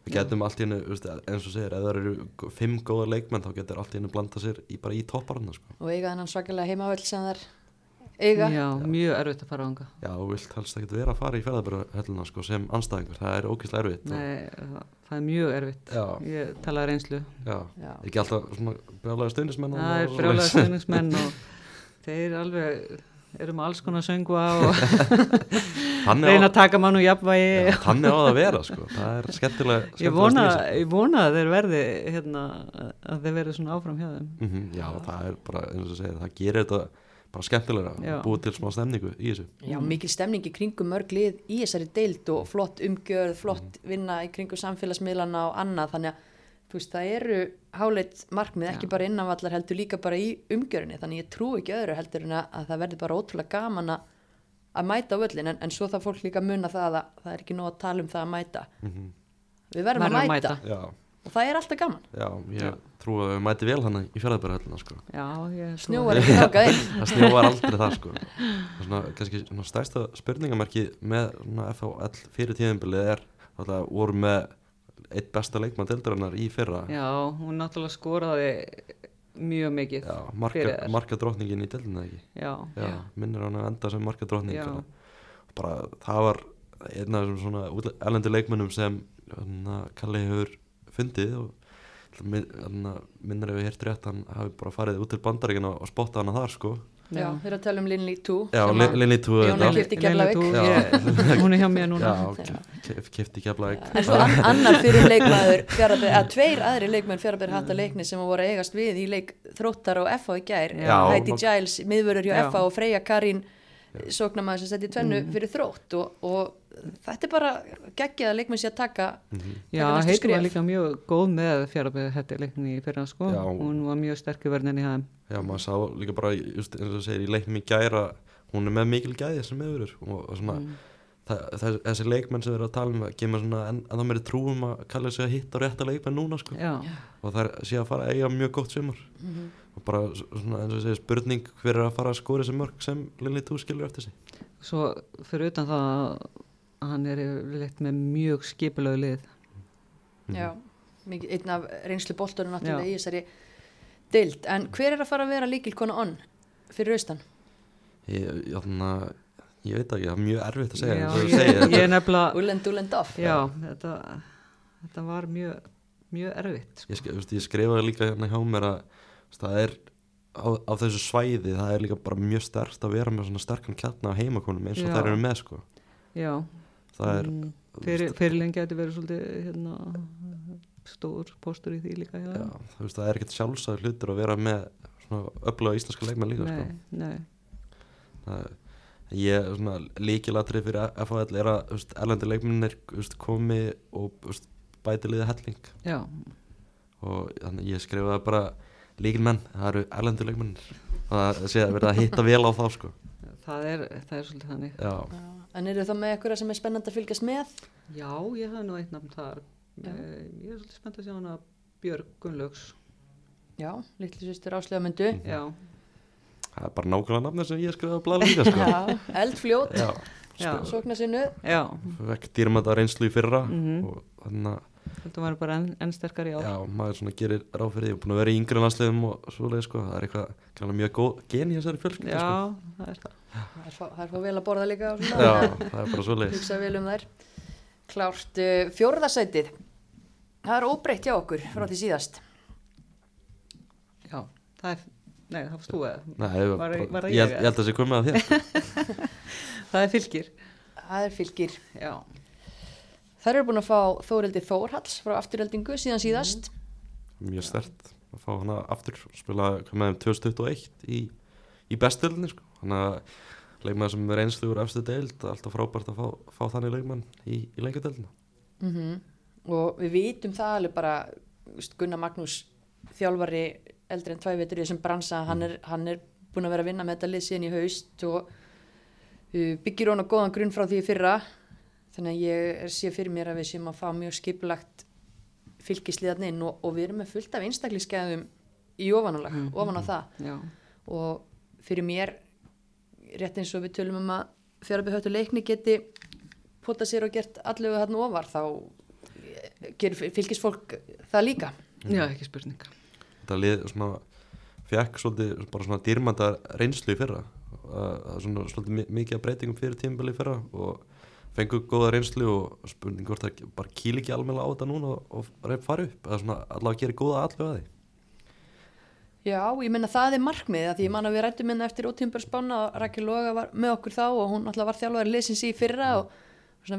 við getum allt í hennu, eins og segir, ef það eru fimm góða leikmenn þá getur allt í hennu blanda sér í, bara í topparana sko. og eiga þennan svakalega heimavöld sem þær eiga Já, mjög erfitt að fara ánga Já, þú vilt helst ekki vera að fara í ferðarbyrðahellina sko, sem anstæðingur, það er ógeðslega erfitt og, Nei, það, það er mjög erfitt Já. ég talaði reynslu Já, Já. ekki alltaf brjálega stundismenn það er brjálega stuðningsmenn og þeir alveg eru með alls konar söngva og reyna að taka mann úr jafnvægi er á það að vera sko. það er skemmtilega, ég skemmtilega vona, stíl, ég vona að þeir verði hérna, að þeir verði svona áfram hjá þeim mm Já, það er bara, eins og segir, það gerir þetta bara skemmtilega, Já. búið til smá stemningu í þessu Já, mikil stemning í kringum mörg lið í þessari deild og flott umgjörð, flott vinna í kringum samfélagsmiðlana og annað þannig að veist, það eru háleit markmið ekki bara innanvallar heldur líka bara í umgjörðinni þannig ég trú ekki öðru heldur en að, að það verður bara ótrúlega gaman að, að mæta á völlin en, en svo það fólk líka muna það að það er ekki nóg að tala um það að mæta. Mm við verðum að að mæta, mæta. Já, og það er alltaf gaman. Já, ég trú að við mæti vel hann í ferðarbyrðahellina sko. já, snjóar ekki þákað inn það snjóvar aldrei það sko. Það er svona, kannski svona stærsta spurningamarki með FHL fyrir tíðinbilið er alltaf voru með eitt besta leikmann deildarinnar í fyrra. Já, hún náttúrulega skoraði mjög mikið Já, marka, fyrir þær. marka drottningin í deildina ekki? Já, Já, minnir hann að enda sem marka drottning Já. bara það var einn af þessum svona erlendu leikmönnum sem hana, Kalli hefur fundið og hana, minnir ef ég hérti rétt hann hafi bara farið út til bandaríkina og spottað hana þar sko Já, við erum að tala um Linley 2 Já, sem Lin- að- Linni Tú Jóna auðvitað. keypti í Keflavík. Já. hún er hjá mér núna Já, kefti Keflavík En svo an annar fyrir leikmaður fjarabyr, að tveir aðri leikmenn fjarabyr hatta leikni sem voru að eigast við í leik þróttar og FH í gær Já. Heidi Giles, miðvörur hjá Já. FH og Freyja Karín sóknamaður sem setti tvennu Mm. fyrir þrótt og, og þetta er bara geggjað að leikmenn sé að taka Já, næstu heitum skref. var líka mjög góð með fjárabæði hætti leikni í fyrra sko Já. hún var mjög sterk í verðinni hæðum Já, maður sá líka bara, just, eins og þú segir, í leiknum í gæra hún er með mikil gæði sem meðurur og, og svona, Mm. það, það, þessi leikmenn sem við erum að tala um að gefa svona en, en þá meiri trúum að kalla sig að hitta rétta leikmenn núna sko. Já, og það er sé að fara að eiga mjög gott sumar og bara svona, eins og þú segir, spurning hver er að fara að skóra þessi mörg sem Lili Tú skilur eftir sig svo fyrir utan það að hann er yfirleitt með mjög skipulegu lið Mhm. Já, mikið, einn af reynslu boltunum náttúrulega Já. í þessari deild. En hver er að fara að vera líkilkona onn fyrir austan? ég, ég, þarna, ég veit ekki, það er mjög erfitt að segja þú ég, ég þetta- er nefnilega Ulend Ulend off. Já, þetta, þetta var mjög, mjög erfitt sko. ég, sk- þú veist, ég skrifaði líka hérna hjá mér að það er á, á þessu svæði það er líka bara mjög sterkt að vera með svona sterkan kjarna á heimakonum eins og Já. þær eru með sko. Já, það er, mm, fyrir, fyrirlegin geti verið svolítið hérna, stór póstur í því líka já, veist, það er ekkert sjálfsæður hlutur að vera með svona öfluga íslenska leikmenn líka Nei, nei, sko það, ég, svona líkilatrið fyrir FHL er að veist, erlendi leikmennir komi og bæti liði helling. Já, og þannig ég skrifaði bara líkilmenn, það eru erlendi leikmennir. Það sé að verða að hitta vel á þá sko. Það er, það er svolítið þannig. Já, Já, En eru þá með eitthvað sem er spennandi að fylgjast með? Já, ég hafði nú eitt nafn þar Ég er svolítið spennt að sjá hana Björg Gunnlaugs. Já, litlu sýstur áslega myndu. Já, það er bara nákvæmlega nafnir sem ég skrifaði að blæða líka sko. Já, eldfljót, já, já, sókna sinnu. já. vekk dýrmænta reynslu í fyrra Mhm. og þannig að Þetta var bara enn, enn sterkar í ár. já, maður svona gerir ráð fyrir því og búin að vera í yngri landsliðum og svoleið sko, það er eitthvað mjög góð gen í þessari fjölskyldu sko. Já, það er það. Það er, það er vel að borða líka og svona. já, það er bara svoleið Hugsa vel um þær. Klárt, uh, fjórðasætið. Það er óbreytt hjá okkur frá því síðast. Já, það er, nei, það varst þú. Nei, Var- var það ég, ég, ég held að það sé komið að þér sko. Það er fylgir. Það er fylgir. Já, Þær eru búin að fá Þórildi Þórhalls frá afturheldingu síðan síðast. mjög stert að fá hana aftur spila þeim 2021 í, í bestöldinni sko. þannig að leikmaður sem er einslu úr efstu deild það er alltaf frábært að fá, fá þannig leikmann í, í lengjadeildina Mm Og við vitum það alveg bara, Gunnar Magnús, þjálfari eldri en tvævitur í þessum bransa, hann er, hann er búin að vera að vinna með þetta lið síðan í haust og uh, byggir hún á góðan grunn frá því í fyrra. Þannig að ég er- sé fyrir mér að við séum að fá mjög skipulagt fylgisliðan inn og, og við erum með fullt af einstaklingsgæðum í ofanálag, Mhm. ofan á það. Já, og fyrir mér rétt eins og við tölum um að fjárabihötu leikni geti pota sér og gert allavega þarna ofar þá gerir fylgisfólk það líka. Já, ekki spurning. þetta lið svona fekk svolítið bara svona dýrmænta reynslu í fyrra. Það það er svona svolítið mi- mikið af breytingum fyrir tímabili í fyrra og fengu góða reynslu og spurning hvort það bara kýl ekki almennilega á þetta núna og, og fara upp eða svona allavega gera góða allavega að því Já, ég menna það er markmið að því ég man að við rættum minna eftir ótímbarsbána og Rakel Loga var með okkur þá og hún alltaf var þjálfari leysins í fyrra og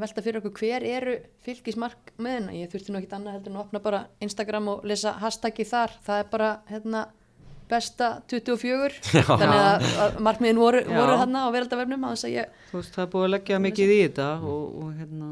velta fyrir okkur hver eru fylgismarkmiðin. Ég þurfti nú ekkit annað heldur en að opna bara Instagram og lesa hashtaggi þar. Það er bara hérna besta 24 Já. þannig að, að markmiðin voru, voru hérna á veraldavefnum ég Þú veist, það er búið að leggja mikið í þetta og, og hérna,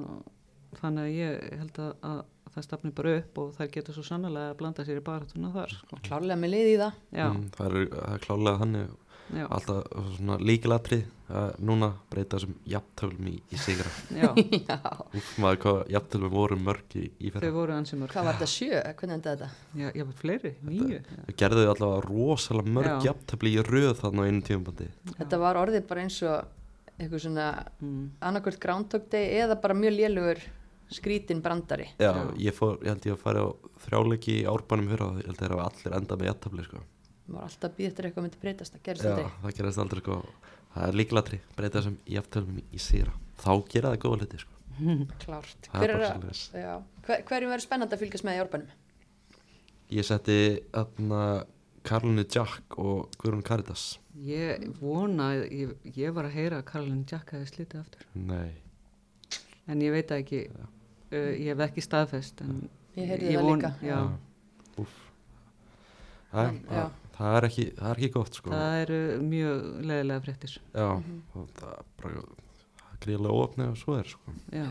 þannig að ég held að það stafni bara upp og það getur svo sannlega að blanda sér í baratuna þar, sko. klárlega með liði í það Mm, það, er, það er klálega þannig já, alltaf svona líkilatri að núna breyta þessum jafntöflum í, í sigra já, Úf, maður hvað jafntöflum voru mörg í, í þau fyrra voru ansið mörg. hvað var þetta sjö? Hvernig endaði þetta? Já, já, fleiri, nýju. Þau gerðu allavega rosalega mörg jafntöfli í röð þarna á einu tímabandi Þetta var orðið bara eins og eitthvað svona Mm. annarkvöld Groundhog Day eða bara mjög lélugur skrítin brandari Já, Já. ég, fór, ég held ég að fara á þrjáleiki í árbænum fyrra og ég held þeir hafa allir endað með jafntöfli sko. maður var alltaf að býða eftir eitthvað myndi breytast það gerist Já, aldrei það gerist aldrei sko. það er líkilatri, breyta þessum jafntöflum í, í sigra þá gera það góða hluti sko. klárt það Hver er að, já, hver, hverjum verður spennandi að fylgjast með í árbænum? Ég setti þarna Karlinu Jack og Guðrún Karitas Ég vona, að- ég, ég var að heyra að Karolin Jack hefði slitið aftur. Nei, En ég veit það ekki, uh, ég hef ekki staðfest. En Ég heyrði það líka. Já, Úff. Það, En, já. það, það, er ekki, það er ekki gott sko. það eru mjög leðilega fréttir. Já, Mhm. og það er bara gríðlega óöfni og svo er sko. Já,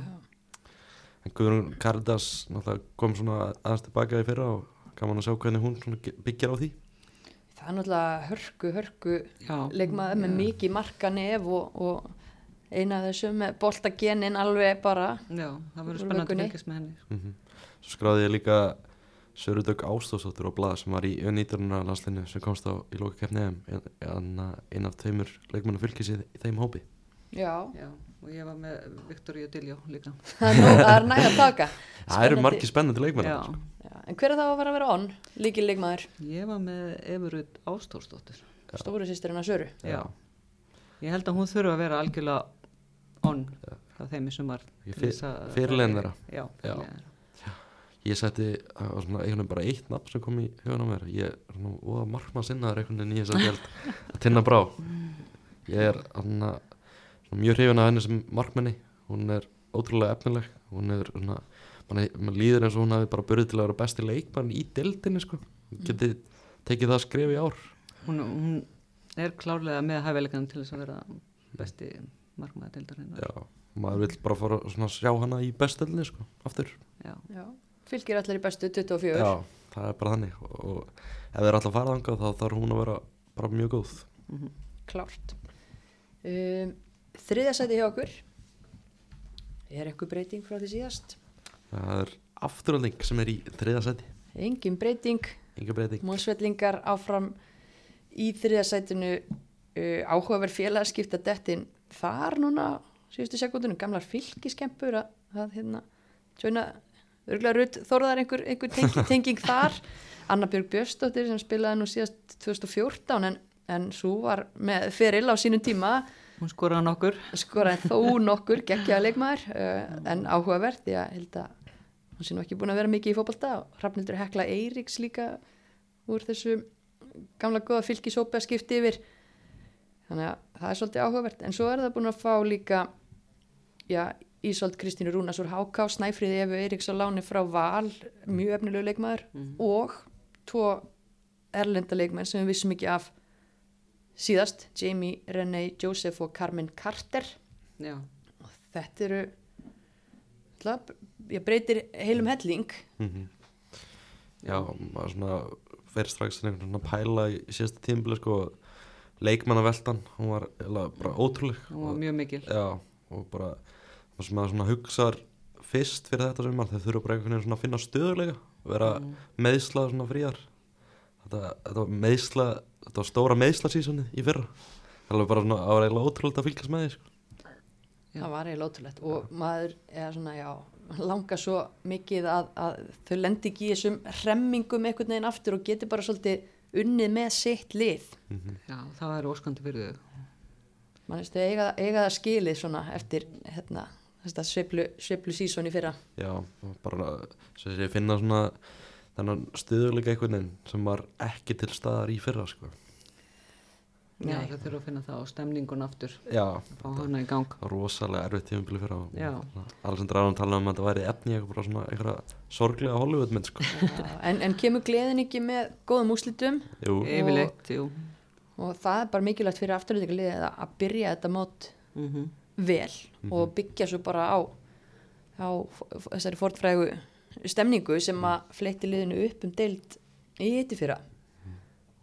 En Guðrún náttúrulega kom svona aðeins tilbaka í fyrra og gaman að sjá hvernig hún byggir á því það er náttúrulega hörku, hörku já. leikmaður með Já. mikið markanef og, og eina af þessum með boltagenin alveg bara Já, það verður spennandi að fylgjast með henni. mm Svo skráði ég líka Sörudök Ástóðsóttur á blað sem var í Ö19 landslinni sem komst á í EM en einn af tveimur leikmannu fylgis í, í þeim hópi já, Já, og ég var með Viktoríu Diljó líka. það er, næg að taka Það eru margir spennandi leikmenn Já, sko. já. en hver er það að vera að vera on? líkil leikmaður, ég var með Everud Ástórsdóttir. stóru sýstirinn að Söru Já. Ég held að hún þurfa að vera algjörlega on frá þeim í sumar. Ég til fyr- þess að- fyrirliðin þeirra. Já, Já. Ég setti var svona einhvern veginn bara eitt nafn sem kom í hugan á mér. Ég er svona óða markmann sinnaður einhvern veginn í þess að gæld tinna brá. Ég er hann mjög hrifin af henni sem markmanni. Hún er ótrúlega efnileg. Hún er svona mann líður eins og hún hafi bara börðið til að vera besti leikmann í deildinni sko. Hún geti tekið það skref í ár. Hún, hún er klárlega með hæfileikan til þess að vera besti markmaður deildarinn. já, maður vill bara fara að sjá hana í bestöldinni sko, aftur. Já. já. fylgir allir í bestu 24 já, það er bara þannig. Og, ef þeir er alltaf farað þangað þá þarf hún að vera bara mjög góð. Mhm. klárt. Um, þriðja sæti hjá okkur. Er eitthvað breyting frá því síðast? Það er afturölding sem er í þriða seti engin breyting. Enga breyting. Múlsvellingar áfram í þriðasætinu uh, áhugaverð félagskipta dettin þar núna síðustu sekundunum, gamlar fylgiskempur að, að hérna tjóna, örgulega rutt þorðar einhver, einhver tengi, tenging þar. Anna Björg Björnsdóttir sem spilaði nú síðast 2014 en, en svo var með feril á sínum tíma. Hún skoraði nokkur. Skoraði þó nokkur geggjaða leikmaður uh, en áhugavert að held að hún sé nú ekki búin að vera mikið í fótbolta og Hrafnildur Hekla Eiríks líka úr þessu gamla góða fylgisópi að skipti yfir. Þannig að það er svolítið áhugavert. En svo er það búin að fá líka já, Ísolt Kristínu Rúnas úr Háká Snæfríði Efu Eiríks á láni frá Val mjög efnilegu leikmaður og tvo erlenda leikmenn sem við vissum ekki af síðast Jamie Renee Joseph og Carmen Carter. Já, og þetta eru ætla, ég breytir heilum helling. Mm já, maður svona fer strax einhvern svona pæla í síðasta tímbili sko leikmannaveltan, hún var bara ótrúleg hún var mjög mikil Já, og bara það sem maður svona hugsaðar fyrst fyrir þetta sem þau þurfa bara einhvern veginn svona að finna stöðulega vera Mm. meðsla svona fríar þetta, þetta var meðsla þetta var stóra meðsla sísoni í fyrra það var bara svona, það var eiginlega ótrúlega að fylgjast með því sko. Já. það var eiginlega ótrúlegt og maður er svona, já, langar svo mikið að, að þau lendi ekki í þessum hremmingum einhvern veginn aftur og geti bara svolítið unnið með sitt lið. Já, það er óskandi fyrir þau. Mann veist, eiga, eiga það skilið svona eftir hérna, þetta sveiflu sísón í fyrra. Já, bara svo ég finna svona þennan stöðuleika einhvern veginn sem var ekki til staðar í fyrra sko. Já, Nei. það þurfa að finna það og stemningun aftur. Já, fá hana í gang. Það var rosalega erfitt tímabili fyrra og Já. Alessandra Aron talaði um að þetta væri efni eitthvað bara svona eitthvað sorglega Hollywoodmynd sko. En, en kemur gleðin ekki með góðum úslitum Jú, yfirleitt, jú. Og það er bara mikilvægt fyrir afturlíka liðið að, að byrja þetta mót mm vel og byggja svo bara á, á þessari fortfrægu stemningu sem að fletti liðinu upp um deild í hitti fyrra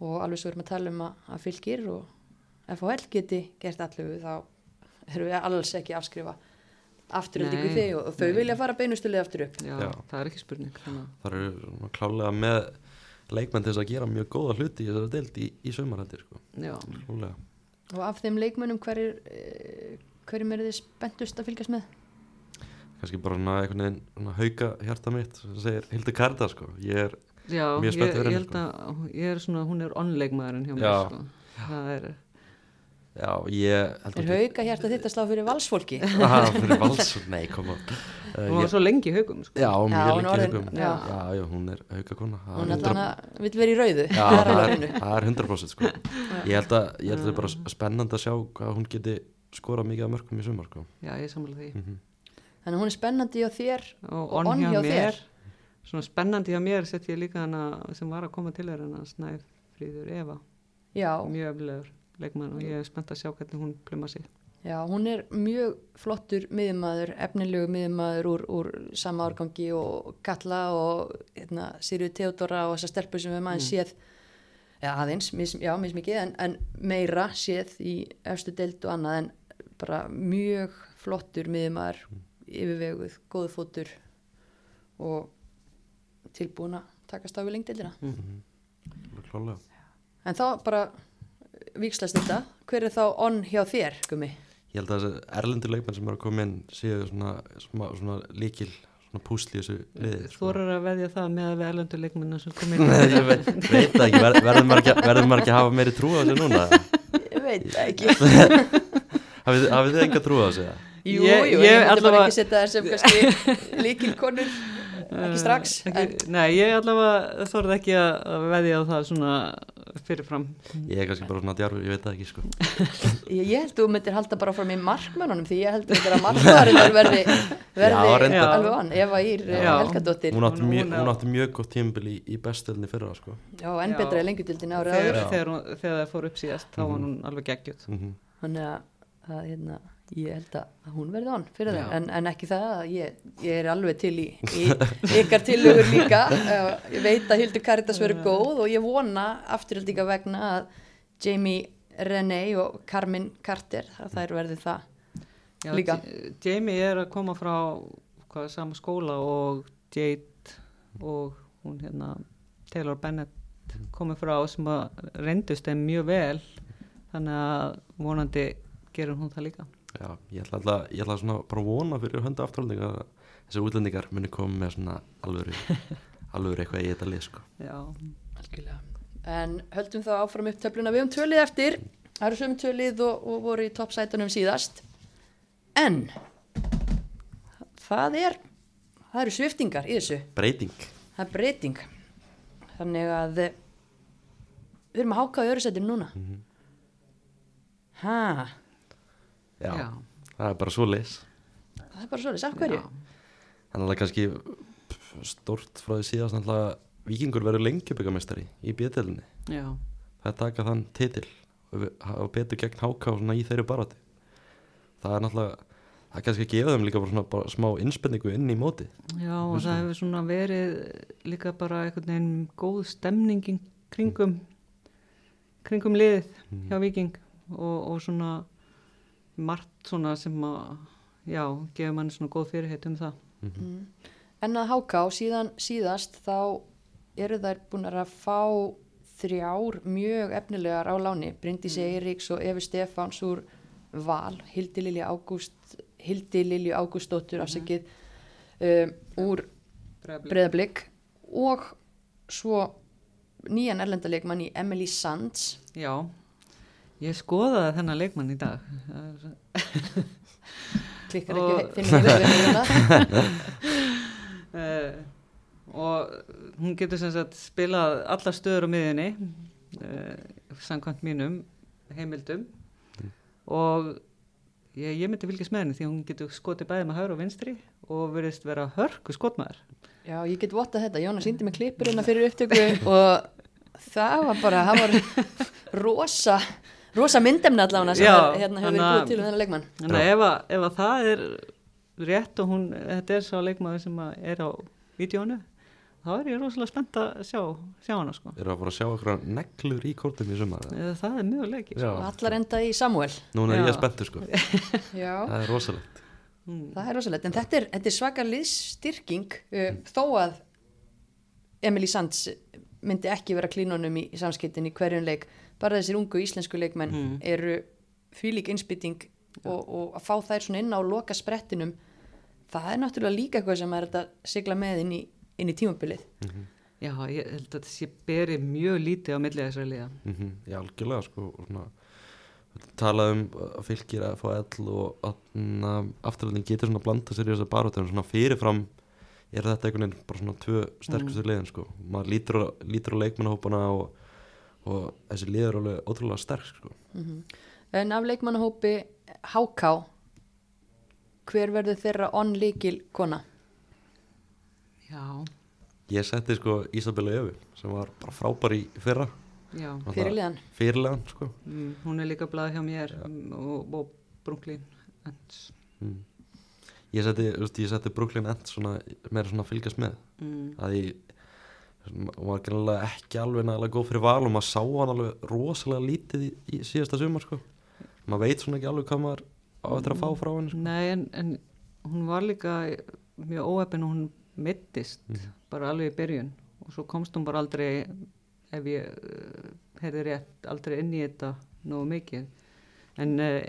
og alveg svo erum að tala um að, að fylgir og FHL geti gert allu þá erum við alls ekki að afskrifa afturöldingu þig og, og þau nei. vilja fara beinustulið aftur upp já, Já. það er ekki spurning að það eru klálega með leikmenn til þess að gera mjög góða hluti í þessari deild í, í sömarhættir sko. og af þeim leikmönnum hverjir eh, hverjum eru þið spenntust að fylgjast með? kannski bara einhvern veginn hauka hjarta mitt sem segir Hildur Karda sko. ég er, já Mjög ég, ég henni, held að ég er svona, hún er onleikmaðurinn hjá mér Já. sko. það er, já, ég held Er hauka hjarta þitt að slá fyrir valsfólki? ah, fyrir vals, nei, koma uh, hún var svo lengi í haugum sko. já, Já, hún er lengi orðin- haukum já. já, já, hún er hauka kona Hún allan að vil vera í rauðu Já, Það er það alveg á er, hreinu. það er 100% sko. Ég held að ég held að það er bara spennandi að sjá hvað hún geti skorað mikið af mörgum í sumar sko. já, ég samla því mm Þannig að hún er spennandi hjá þér og onn on hjá, þér. Svona spennandi hjá mér sett ég líka hana sem var að koma til þér hana Snæfríður Eva. Já, mjög öflegur leikmann og ég er spennt að sjá hvernig hún pluma sig. Já, hún er mjög flottur miðumæður, efnilegu miðumæður úr, úr sama árgangi og Katla og hérna, Sirju Theodora og þessar stelpur sem við maður séð. Já, aðeins, mis, já, mismikið en, en meira séð í efstu deild og annað en bara mjög flottur miðumæður yfirveguð, góðu fótur og tilbúin að takast á við lengdeildina Klálega En þá bara vikslast þetta. Hver er þá onn hjá þér, Gumi? Ég held að erlendur leikmenn sem eru að koma inn séu svona, svona, svona líkil svona púsli í þessu liði Þú sko. voru að veðja það með að við erlendur leikmennu sem kom inn Nei, ég veit, veit ekki, Ver, verður maður ekki, verður maður ekki að hafa meiri trú á þessu núna Ég veit ekki. Hafið, þið enga trú á þessu? eða? Jú, Ég- jú, ég ég myndi bara ekki setja þær sem kannski líkilkonur, ekki strax. ekki, En Nei, ég allavega þorði ekki að veðja á það svona fyrirfram Ég er kannski bara svona djarfur, ég veit það ekki sko. ég, ég held að þú myndir halda bara fram í markmennunum því ég held að markmaðurinn verði, verði Já, alveg onn. Eva Ír eh. Helgadóttir. Hún átti Hún- mjög, hún á- hún átti mjög gott tímabil í, í bestöldinni fyrra sko. Já, enn Já. betra í lengjutildin árið þegar, þegar, hún- þegar það fór upp síðast þá var hún alveg geggjöð mm Þannig að, að hérna, ég held að hún verði onn fyrir það, en, en ekki það að ég, ég er alveg til í, í ykkar tillögur líka, uh, ég veit að Hildur Karitas verður góð og ég vona afturhaldíka vegna að Jamie Renee og Carmen Carter, að þær verði það Já, Líka. Jamie er að koma frá hvað, sama skóla og Jade og hún hérna Taylor Bennett komið frá sem að reyndust þeim mjög vel þannig að vonandi gerur hún það líka Já, ég ætla alltaf, ég ætla svona bara að vona fyrir hönda afturhaldinga að þessi útlendingar muni koma með svona alvöru, alvöru eitthvað í þetta lið sko. Já, Algjörlega. En höldum þá áfram upp töfluna. Við höfum tölið eftir. Það eru sömu tölið og, og voru í toppsætunum síðast. En það er, það eru sviftingar í þessu. Breyting. Það er breyting. Þannig að við erum að háka í öru setinu núna. Hæ, Já, já, það er bara svo leis. það er bara svolítið. Af hverju? Þannig að kannski pff, stórt frá því síðast náttúrulega vikingur verður lengjubikameistari í bjöðdelinni. Það er taka þann titil og betur gegn svona í þeirri barati. Það er náttúrulega, það er kannski að gefa þeim líka bara svona bara smá innspenningu inn í móti. já og það hefur svona verið líka bara einhvern veginn góð stemning kringum kringum liðið hjá Viking og, og svona margt svona sem að já, gefur mann svona góð fyrirheit um það. En að háká síðan síðast þá eru þær búin að fá þrjár mjög efnilegar á láni. Bryndísi Eiríks og Efi Stefáns úr Val, Hildi Lilju Ágúst Hildi Lilju Ágústóttur afsakið um, úr Breiðablík og svo nýjan erlendalegmann í Emily Sands. Já, ég skoðaði þennan leikmann í dag. Það klikkar ekki við við uh, og hún getur sem sagt spilað alla stöður á miðinni uh, samkvæmt mínum heimildum. Og ég, ég myndi fylgjast með henni því hún getur skotið bæði með hægur og vinstri og verðist vera hörku skotmaður. Já, ég get votta þetta, Jónas síndi mig klippur hérna fyrir upptöku og það var bara, það var rosa, rosa myndemni allavega sem Já, er, hérna hefur verið búið til um þennan leikmann. Þannig að ef, að, ef að það er rétt og hún, þetta er sá leikmaður sem að er á vídjónu þá er ég rosalega spennt að sjá, sjá hana sko. Eru að fara að sjá okkur neglur í kórtum í sumar? eða? Það er mjög leikir. Og allar enda í Samuel. Núna er Já. ég spenntur sko. Já. Það er rosalegt. Það er rosalegt, en þetta er, þetta er svaka liðstyrking uh, þó að Emily Sands myndi ekki vera klínunum í, í samskiptin í hverjum leik. Bara þessir ungu íslensku leikmenn Mm. eru fylík innspýting og, og að fá þær svona inn á loka sprettinum, það er náttúrulega líka eitthvað sem er að sigla með inn í, inn í tímabilið. Já, ég held að þessi beri mjög lítið á millið þessari liða. Mm Já, algjörlega sko. og Svona, talað um að fylgir að fá ell og afturhaldin getur svona að blanda sér í þessar baróttu en svona fyrirfram er þetta einhvern veginn bara svona tvö sterkustu mm. liðin sko. Maður lítur á, lítur á leikmannahópana og, og þessi lið er alveg ótrúlega sterk sko. En af leikmannahópi HK, hver verður þeirra onlíkil kona? Já, Ég setti sko Ísabella Öfi sem var bara frábær í fyrra já. Fyrirliðan? Fyrirlegan sko. Mm, hún er líka blað hjá mér mm, og, og Brooklyn Ends. mm. Ég setti, Brooklyn Ends svona, meira svona að fylgjast með Mm. að ég hún var greinlega ekki alveg nægilega góð fyrir val og maður sá hann alveg rosalega lítið í, í síðasta sumar sko. maður veit svona ekki alveg hvað maður á eftir að fá frá henni sko. Nei, en, en hún var líka mjög óefin og hún mittist bara alveg í byrjun og svo komst hún bara aldrei ef ég uh, heyrði rétt aldrei inn í þetta nógu mikið en uh,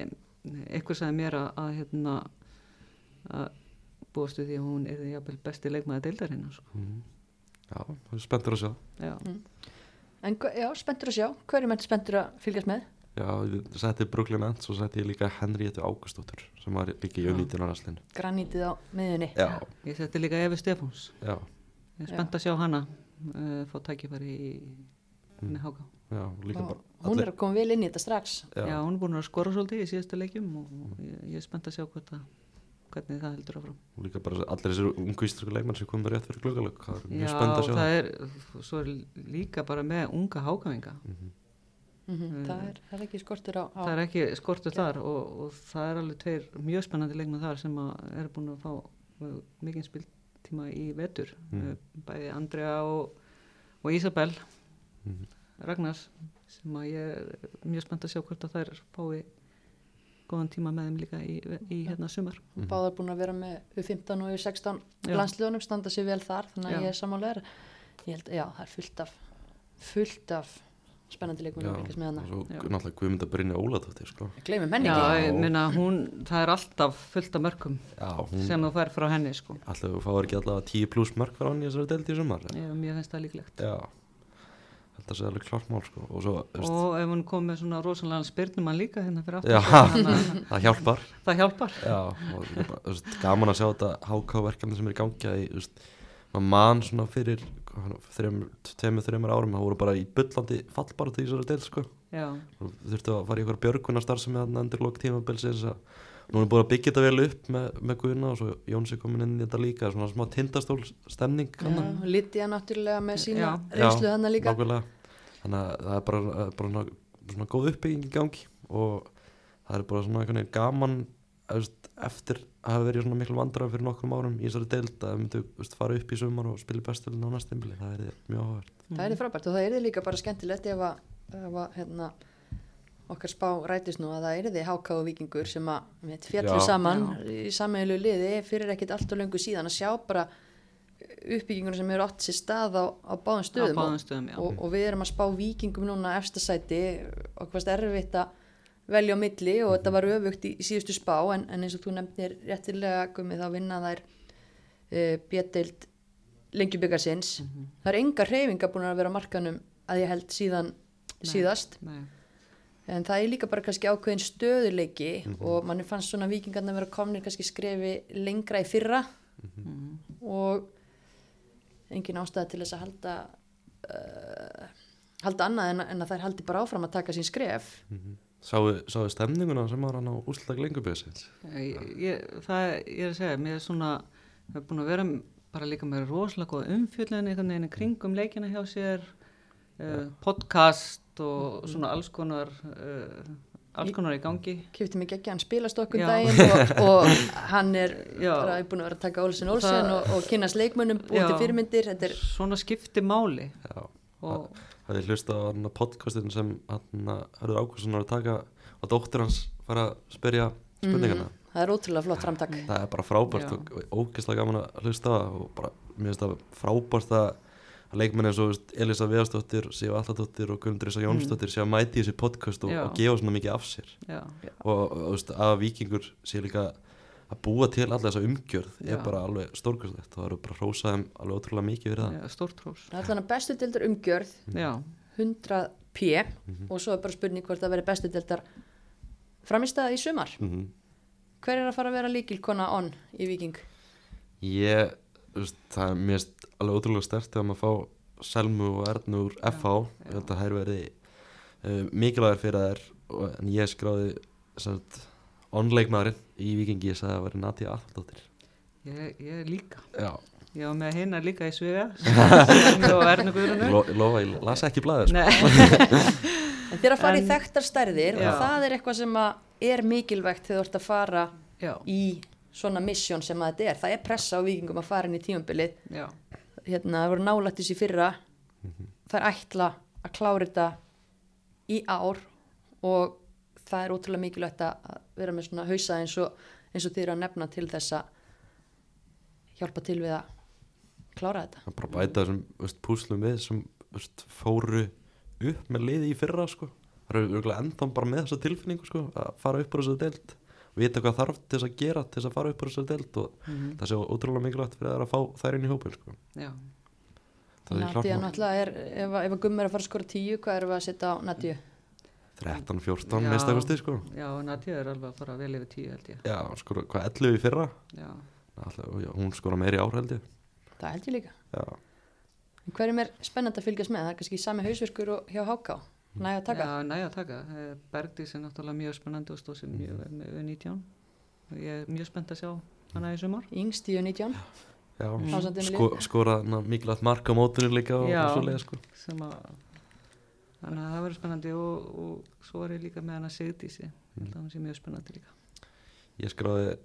eitthvað sagði mér að, að hérna að búastu því að hún er jafnvel besti leikmaði deildarinn sko. mm. Já, það er spenntur að sjá. Já, En hva- já, spenntur að sjá, hverjum er spenntur að fylgjast með? Já, ég setti Brooklyn Ends og setti ég líka Henriettu Águstóttur sem var líka í Já. auðnýttunarastlinu Granítið á miðunni. Já, ég setti líka Efi Stefáns. Já, ég er spennt að sjá hana uh, fá tækifæri í með háka já, líka Og bara Hún er að koma vel inn í þetta strax. Já. já, hún er búin að skora svolítið í síðasta leikjum og ég, ég er spennt að sjá hvort að, hvernig það heldur áfram. og líka bara allir þessir ungu íslensku leikmenn sem komið rétt fyrir glöggalög það er mjög spennt að sjá það er, svo er líka bara með unga hákavinga. Mhm. Mm það, er, það er ekki skortur á, á Það er ekki skortur þar og, og það er alveg tveir mjög spennandi leikmenn þar sem að er búin að fá uh, mikinn spiltíma í vetur. Mm. Bæði Andrea og, og Isabel Mhm. Ragnars sem að ég er mjög spennt að sjá hvort að þær fái góðan tíma með þeim líka í, í hérna sumar. Báðar búin að vera með U15 og U16 Já. landsliðunum, standa sér vel þar, þannig að Já. ég er samanlegar. Ég held, já, það er fullt af, fullt af spennandi Já, leikunum að og náttúrulega Guðmynda Brynja Óladóttir sko. Henni minna hún, það er alltaf fullt af mörgum Já, hún sem þú fær frá henni sko. Alltaf þú fáir ekki allavega 10 pluss mörg frá hann í þessari deild í sumar Ég, mér finnst það líklegt. Já, þetta sé alveg klart mál sko. og svo, Og ef hún kom með svona rosalega spyrnumann líka hérna fyrir aftur, að það hjálpar það hjálpar. Já, og bara, veist, gaman að sjá þetta HK-verkefni sem er í gangi að maður mann svona fyrir þreimur árum það voru bara í bullandi fallbara til deil sko. Þurftu að fara í ykkur björgunarstar sem er endur lók tímabilsins að nú er búin að byggja þetta vel upp með, með Guðna og svo Jónsi komin inn í þetta líka svona smá tindastól stemning Já, Lítiða náttúrulega með sína reynslu þannig líka. nákvæmlega. þannig að það er bara, bara svona, svona góð uppbygging í gangi og það er bara svona gaman eftir að hafa verið svona miklu vandræðum fyrir nokkrum árum í þessari deild að það myndu veist, fara upp í sumar og spila bestilin á næstimbili það er mjög áhverð Það er frábært og það er líka bara skemmtilegt ef að, ef að hérna, okkar spá rætist nú að það er þið háká og vikingur sem að fjallu Já. saman í sammeðlu liði fyrir ekkit allt og löngu síðan að sjá bara uppbyggingunum sem eru átt sér stað á, á báðum á stöðum. báðum stöðum, já. og, og við erum að spá vikingum núna efstasæti og hvað erfitt að velja á milli og þetta var öfugt í, í síðustu spá en, en eins og þú nefnir réttilega gummi þá vinna þær uh, bjöldeild lengjubikarsins það er enga hreyfinga búin að vera á markanum að ég held síðan síðast. Nei, en það er líka bara kannski ákveðin stöðuleiki og manni fannst svona vikingarna vera komnir kannski skrefi lengra í fyrra. Og engin ástæða til þess að halda uh, halda annað en, en að þær haldi bara áfram að taka sín skref. Sáu, sáu stemninguna sem var hann á úrslag lengubjöðsins ég, ég, það ég er að segja, mér er svona, það er búin að vera bara líka með rosalega umfjöldin einhvern veginn kringum leikina hjá sér uh, podcast og svona alls konar uh, alls konar í gangi. Kjöpti mig ekki hann spilastokkum Já. daginn og, og hann er bara búin að vera að taka Olsen Það- og, og kynast leikmönnum Já. til fyrirmyndir þetta er svona skipti máli. Já, og það er hlusta á hann podcastin sem hann Hörður Ákvæmsson var að taka og dóttir hans fara að spyrja spurningana? það er ótrúlega flott framtak. Það er bara frábært Já. og ógeðslega gaman að hlusta og bara, mér finnst það frábært að að leikmenni eins og veist, Elisa Viðarsdóttir Sif Alladóttir og Guðmundur Ísa Jónsdóttir sé að mæti í þessi podcast og, og gefa svona mikið af sér. Já, og, og að vikingur sé líka að búa til alla þessa umgjörð Já. er bara alveg stórkvæmslegt og það eru bara hrósaðum alveg ótrúlega mikið fyrir það. Stórt hrós. Það er allan að bestu dildar umgjörð já, 100 p. Og svo er bara spurning hvort það verið bestu dildar framistæða í sumar. Mm hver er að fara að vera líkilkona on í viking Ég, það er finnst alveg ótrúlega stert þegar maður fá Selmu og Ernu úr FH ég held að það er verið uh, mikilvægur fyrir þær og, en ég skráði onleikmaðurinn í Vikingi ég sagði að það verið Nadia Aðaldóttir. Ég, ég líka. Já, ég var með hinna líka í sviga og Erna Guðrunu Lo, lofa, ég las ekki blæðir sko. Nei, en þeir að fara í En- þekktar stærðir Já. og það er eitthvað sem að er mikilvægt þegar þú ert að fara já, í svona mission sem að þetta er. Það er pressa á vikingum að fara inn í tímabilið. Já, hérna, það voru nálættis í fyrra. Það er ætla að klára þetta í ár og það er ótrúlega mikilvægt að vera með svona hausa eins og, eins og þið eru að nefna til þess að hjálpa til við að klára þetta. Það er bara bæta þessum púslum við sem veist, fóru upp með liði í fyrra sko. það eru örugglega ennþá bara með þessa tilfinningu sko, að fara upp á þessari deild vita hvað þarf til þess að gera til þess að fara upp á þessari deild og Mhm. það sé ótrúlega mikilvægt fyrir þær að fá þær inn í hópil sko. já. það er Nadja náttúrulega er, ef, að- ef að gummi er að fara að skora tíu, hvað erum við að setja á Nadju? 13, 14, Já. mista eitthvað sko. já, Nadja er alveg að fara vel yfir tíu held ég já, skora, hvað 11 í fyrra já, Alltaf, já, hún skora meiri ár held ég Það held ég líka. já, En hverjum er spennandi að fylgjast með? Það er kannski sami hausverkur og hjá Háká. Næja að taka. já, næja að taka Eh, Bergdís er náttúrulega mjög spennandi og stóð sér mjög vel með 19 og ég er mjög spennt að sjá hana í sumar Yngst í 19. já Emilíu. sko, skora na, mikilvægt mark á mótunni líka og, Já. og svoleiðis sko. sem að þannig að það verður spennandi og, og svo er ég líka með hana Sigdísi ég held að hann sé mjög spennandi líka ég skráði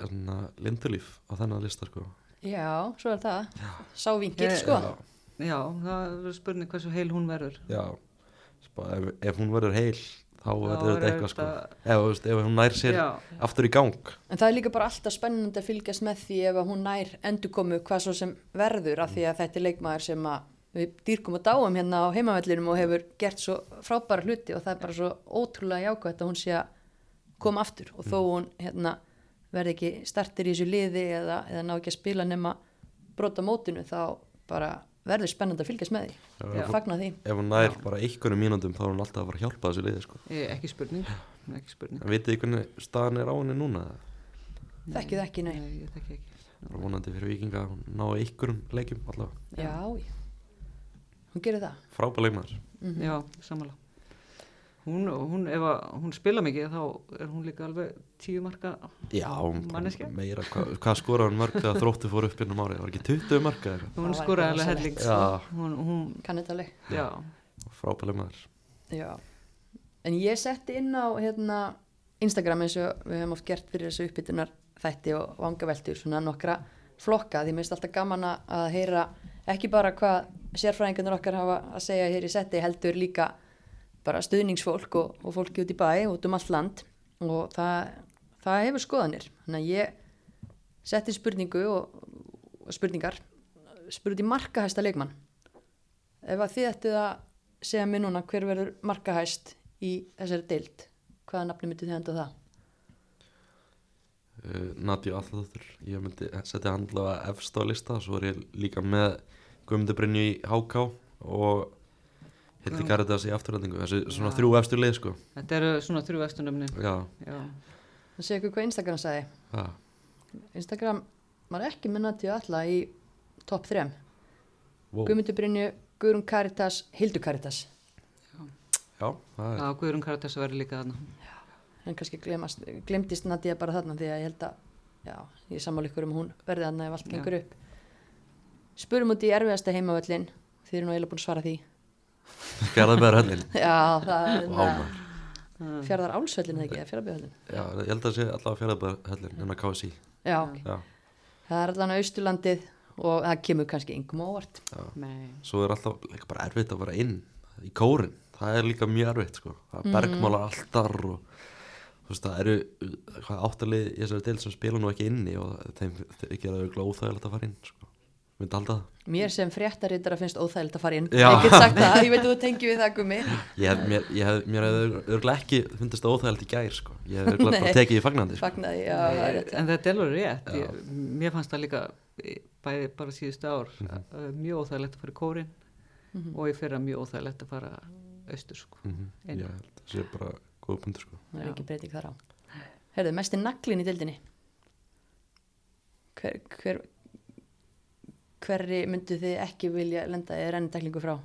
lindulíf á þennan lista sko. Já, svo er það. Sá vingill, Ég- sko. já, já, það verður spurning hversu heil hún verður já. Spá, ef, ef hún verður heil þá verður er þetta eitthvað sko. ef, ef hún nær sér Já, aftur í gang. En það er líka bara alltaf spennandi að fylgjast með því ef að hún nær endurkomu hvað svo sem verður af því að þetta er leikmaður sem að við dýrkum og dáum hérna á heimavellinum og hefur gert svo frábæra hluti og það er bara svo ótrúlega jákvæmt að hún sé að koma aftur og þó hún hérna, verði ekki startir í þessu liði eða, eða ná ekki að spila nema brota mótinu þá bara verður spennandi að fylgjast með því Já. og fagna því. ef hún nær bara einhverjum mínúndum þá er hún alltaf að fara að hjálpa þessu liði sko ég, ekki spurning ekki spurning en vitið þið hvernig staðan er á henni núna Þekkið ekki, nei. Nei, ég þekki ekki það er vonandi fyrir vikinga að hún ná einhverjum leikjum allavega Já, já. Hún gerir það. frábæð leikmaður Mm Já, samanlega hún, hún, ef að hún spila mikið þá er hún líka alveg tíu marka já, Manneskja? meira hvað hva skoraði hún mörg þegar þróttu fór upp innum árið það var ekki 20 mörg eða eitthvað hún eitthvað alveg helling Já. sko. hún, hún, Kann þetta alveg. já, en ég setti inn á hérna, Instagram eins og við hefum oft gert fyrir þessu uppbytunar þætti og vangaveltur, svona nokkra flokka því mér finnst alltaf gaman að- að heyra ekki bara hvað sérfræðingarnir okkar hafa að segja hér í setti heldur líka bara stuðningsfólk og, og fólki út í bæ út um allt land. Og það, það hefur skoðanir. Þannig að ég setti spurningu og, og spurningar spurði markahæsta leikmann. Ef að þið ættið að segja mér núna hver verður markahæst í þessari deild hvaða nafni myndið þið enda það? Uh, Nadja Alladóttur ég myndi setja allavega efst á lista svo er ég líka með Guðmundur Brynju í HK og Hildi Já. Karitas í afturrætingu þessi svona þrjú efstur lið sko. Þetta eru svona þrjú vestunöfni já, já, það segja ykkur hvað Instagram sagði. Já, Instagram var ekki með Nadja alla í topp 3 wow. Guðmundur Brynju, Guðrún Karitas Hildur Karitas já, það er já, Guðrún Karatas verður líka þarna. En kannski glemast, glemdist Nadja bara þarna því að ég held að já, ég sammála ykkur um hún verði þarna ef allt Já. gengur upp. Spurum út í erfiðasta heimavöllin þið eru nú eiginlega búin að svara því Fjarðabæður höllin já, það er Vá, maður. fjárðar álsvöllin eða ekki, fjárðabjöðallin já, ég held að það sé allavega Fjarðabæður höllin en að KSI já, já, það er allan austurlandið og það kemur kannski yngum. Nei. svo er alltaf líka bara erfitt að fara inn í kórin, það er líka mjög erfitt sko. það Mhm. er bergmálar alltar og þú veist það eru hvað áttalið í þessari del sem spila nú ekki inni og þeim þeir gera auðvitað óþægilegt að fara inn sko. Myndi halda það mér sem fréttarittara finnst óþægild að fara inn Já. ég get sagt það, ég veit að þú tengir við það gummi ég hef, mér, ég hef, mér hefði örgulega ekki fundist það óþægilegt í gær sko. ég hef örgulega bara tekið í fagnandi sko. fagnaði, já, er rétt en þetta er alveg rétt Já. ég, mér fannst það líka bæði bara síðustu ár Mhm. uh, mjög óþægilegt að fara í kórin Mhm. og ég fyrir að mjög óþægilegt að fara austur sko. mm ég held að það sé bara góð pundur sko. það er Já. ekki breyting þar á herðu, mest er naglin í dildinni hver, hver hverri myndu þið ekki vilja lenda í renniteklingu frá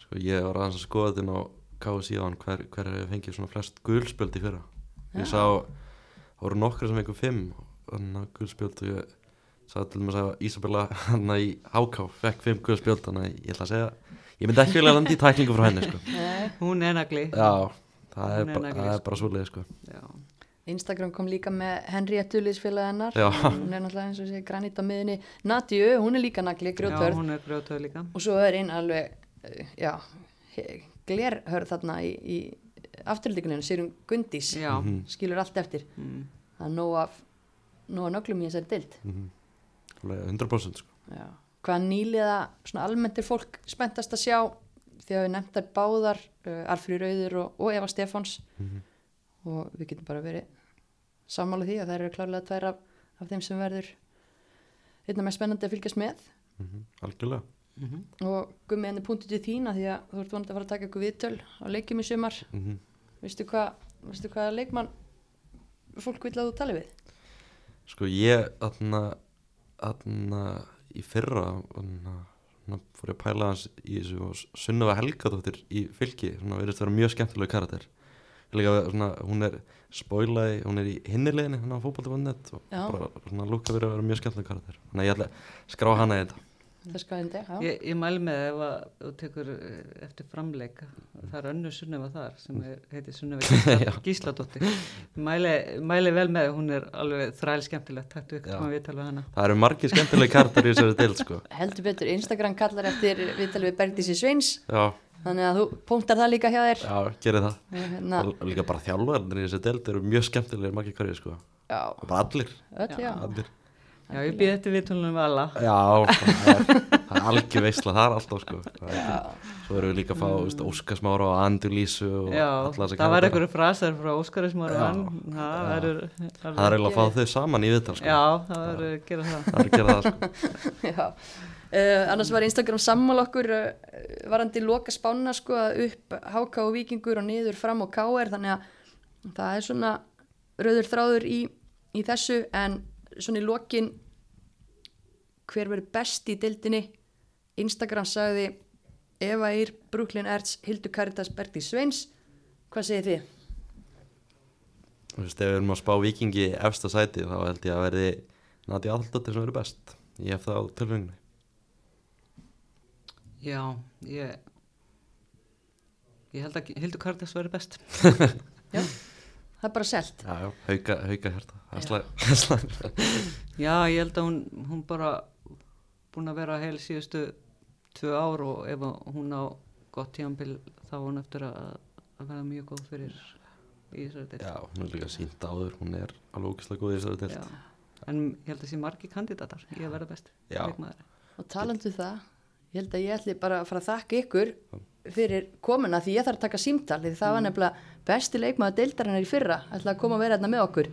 sko, ég var aðeins að skoða þetta á á hann hver, hver fengið svona flest gulspjöld í fyrra ég Já. sá, það voru nokkri sem fengur fimm og ég sagði til dæmis að Ísabella hann í HK fekk fimm gulspjöld þannig að ég ætla að segja ég myndi ekki vilja landa í tæklingu frá henni sko. Nei. hún er nagli já, það er, er bara, nagli, það er sko. bara svoleið sko. Já. Instagram kom líka með hennar Já. hún er náttúrulega eins og sé granít á miðunni Nadju, hún er líka nagli, já, grjóthörð hún er grjótöð líka og svo er einn alveg eh, já, glerhörð þarna í, í afturlíkuninu, Sýrum Gundís já, Mhm. skilur allt eftir mm. það er nóg af nóg af nöglum í þessari dild mm 100% sko. já. hvað nýliða svona almennt er fólk spenntast að sjá því að við nefndar báðar uh, Arfrýr Rauður og, og Eva Stefáns Mhm. Og við getum bara verið sammála því að það eru klárlega tvær af, af þeim sem verður einna með spennandi að fylgjast með. Mhm. algjörlega. Mm og gummi henni punktu til þína því að þú ert vonandi að fara að taka ykkur viðtöl á leikjum í sumar. Mm hvað, veistu hvað leikmann fólk vil að þú tali við? Sko ég aðna, aðna í fyrra aðna, fór ég að pæla hans í þessu og Sunnova Helgadóttir í fylki svona verðist vera mjög skemmtilega karakter Líka, svona, hún er spoilaði, hún er í hinnileginni hann á fótbolti.net og Já. bara svona lúka verið að vera mjög skemmtilega karakter. Þannig að ég ætla að skrá hana í þetta. Já. Ég, ég mæli með ef að þú tekur eh, eftir framleik það er önnur Sunneva þar sem er, heitir Sunneva Gísladóttir. Mæli, mæli vel með hún er alveg þræl skemmtilegt taktu ykkur Já. koma við hana. Það eru margir skemmtilega karakter í þessari deild sko. Heldur betur, Instagram kallar eftir viðtal við Bergdísi Sveins. Já, þannig að þú punktar það líka hjá þér Já, gerir það og hérna, Og líka bara þjálfarnir í þessu deild eru mjög skemmtilegir makki hverju sko já, bara allir, öll já allir. Já, ég býð þetta viðtölunum við alla. Já, það er, algjör veisla það er alltaf sko ekki, svo erum við líka að fá mm. Óskarsmára og Andulísu og Já, það var einhverju frasar frá Óskarismar og Já, hann. Það já. verður... Það er eiginlega að fá þau saman í viðtal sko Já, það verður að gera það. Það er að gera það sko Já, uh, annars var Instagram sammál okkur uh, varandi loka spána sko upp HK og Víkingur og niður fram og KR þannig að það er svona rauður þráður í, í þessu en svona í lokin hver verður best í dildinni Instagram sagði Eva Eir, Brooklyn Erts, Hildur Karitas, Berti Sveins. Hvað segir þið? Þú veist, ef við erum að spá vikingi efsta sæti þá held ég að verði Nati Aldóttir sem verður best Ég hef það á tilfengunni Já, ég... Ég held að Hildur Kardas verður best. Já, það er bara selt Já, já, hauka, hauka hérta Það það Já, ég held að hún, hún bara búin að vera heil síðustu tvö ár og ef að hún á gott tíambil þá á hún eftir að, að vera mjög góð fyrir í þessari deild. Já, hún er líka sínt áður Hún er alveg ógislega góð í þessari Já. En ég held að sé margi kandidatar í að vera best. Já. Og talandu það, ég held að ég ætli bara að fara að þakka ykkur fyrir komuna því ég þarf að taka símtal því það var nefnilega besti leikmaður deildarinnar í fyrra ætla að koma að vera hérna með okkur.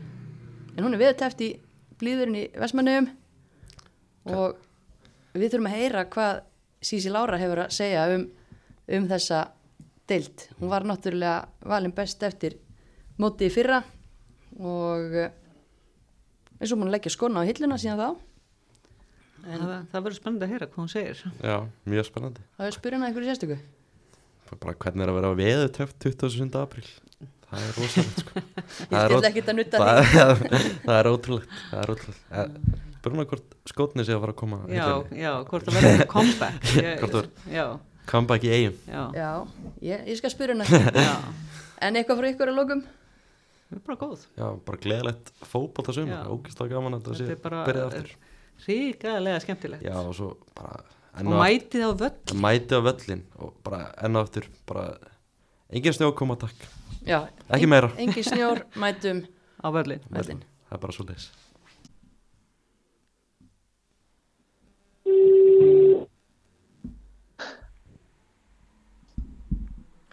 En hún er viðtæft í blíðurinn í Vestmannegum og við þurfum að heyra hvað Sísi Lára hefur að segja um, um þessa deild. Hún var náttúrulega valin best eftir móti í fyrra og eh, eins og hún leggja skona á hilluna síðan þá Það, það verður spennandi að heyra hvað hún segir. Já, mjög spennandi Það er spyrjun að einhverju sérstöku Bara hvernig er að vera veðu töft 27. apríl Það er rosalegt sko Ég ót- ekki að nutta það, því það er ótrúlegt Það er ótrúlegt Spurðum að hvort skotni sé að fara að koma Já, já, hvort það verður comeback. Hvort það já, Comeback í eigum já, Já, ég, ég skal spyrja hennar já. En eitthvað frá ykkur að lókum? Það er bara góð. Já, bara gleðilegt fótbolta Já. sumar Ógislega gaman að það Þetta sé byrjað aftur ríkalega skemmtilegt. Já, og svo bara enn Og og mætið á völl. aftur- mæti á völlin og bara enn og aftur bara engin snjó koma takk. Já, Ekki meira. Engin snjór, mætum Á völlin. völlin Það er bara svo leis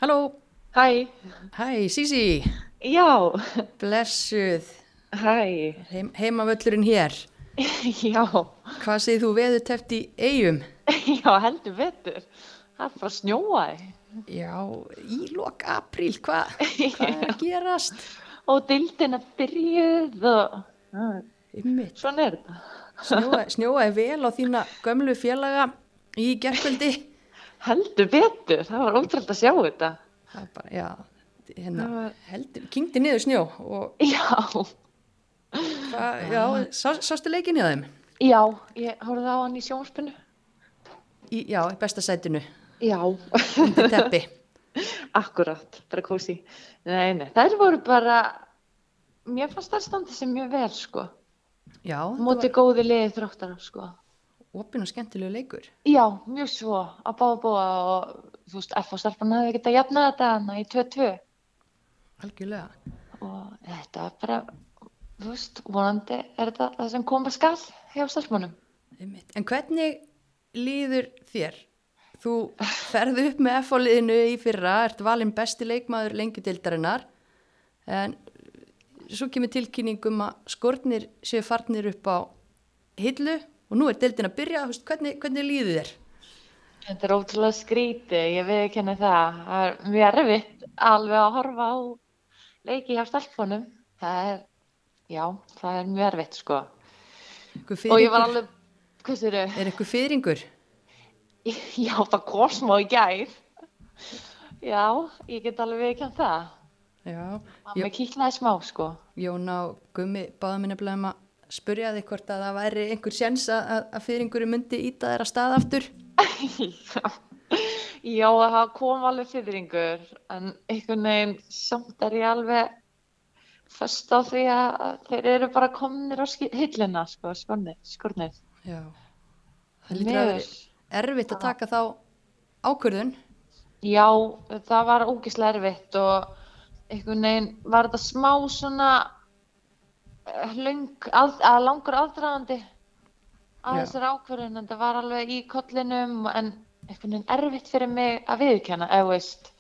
Halló, Hæ, hæ, Sísi já, Blessuð. Hæ, Heim, Heimavöllurinn hér já, Hvað segir þú veður teft í eigum? já, heldur betur. Það er bara snjóaði Já, í lok apríl, hvað hva er að gerast? og dildin að byrjuð og svona er þetta. Snjóaði, snjóaði vel á þína gömlu félaga í gerkvöldi Heldur betur, það var ótrúld að sjá þetta. Það er bara, já, hérna, heldur, kynkti niður snjó og Já, hvað, já, sá, sástu leikin hjá þeim? já, ég horfði á hann í sjónspinu. Í, já, í besta sætinu, Já, undir teppi. akkurat, bara kósi. Nei, nei, þær voru bara, mér fannst það standi sem mjög vel, sko. Já, Móti þetta góði liði þróttara, sko. var opinn og skemmtilegu leikur. Já, mjög svo, að báða búa og þú veist, F og stelpan hefði getað jafnað þetta hana í 2-2 Algjörlega. og þetta er bara, þú veist, vonandi er þetta það sem koma skal hjá. Einmitt. En hvernig líður þér? Þú ferði upp með F-liðinu í fyrra, ert valinn besti leikmaður lengjudildarinnar, en svo kemur tilkynning um að skortnir séu farnir upp á hillu og nú er dildin að byrja, veist, hvernig, hvernig líður þér? Þetta er ótrúlega skrítið, ég við ekki henni það. Það er mjög erfitt alveg að horfa á leiki hjá stelpunum. Það er, já, það er mjög erfitt, sko. Og ég var alveg, hvað sér Er eitthvað fyrringur? Já, það kom smá í gær. Já, ég get alveg ekki það. Já, Mamma kýtlaði smá, sko. Jón á Gummi báða minni bleið að spurja þig hvort að það væri einhver sjens að, að, að fyrringur myndi íta að stað aftur. Já, það kom alveg fyrringur, en einhvern veginn samt er ég alveg fast á því að þeir eru bara komnir á hilluna, sko, skornir. Já, það lítur að vera erfitt að taka þá ákvörðun. Já, það var ógislega erfitt og einhvern veginn var þetta smá svona eh, löng, að, að langur aðdraðandi að Já. þessari ákvörðun en það var alveg í kollinum en einhvern veginn erfitt fyrir mig að viðurkenna, eða veist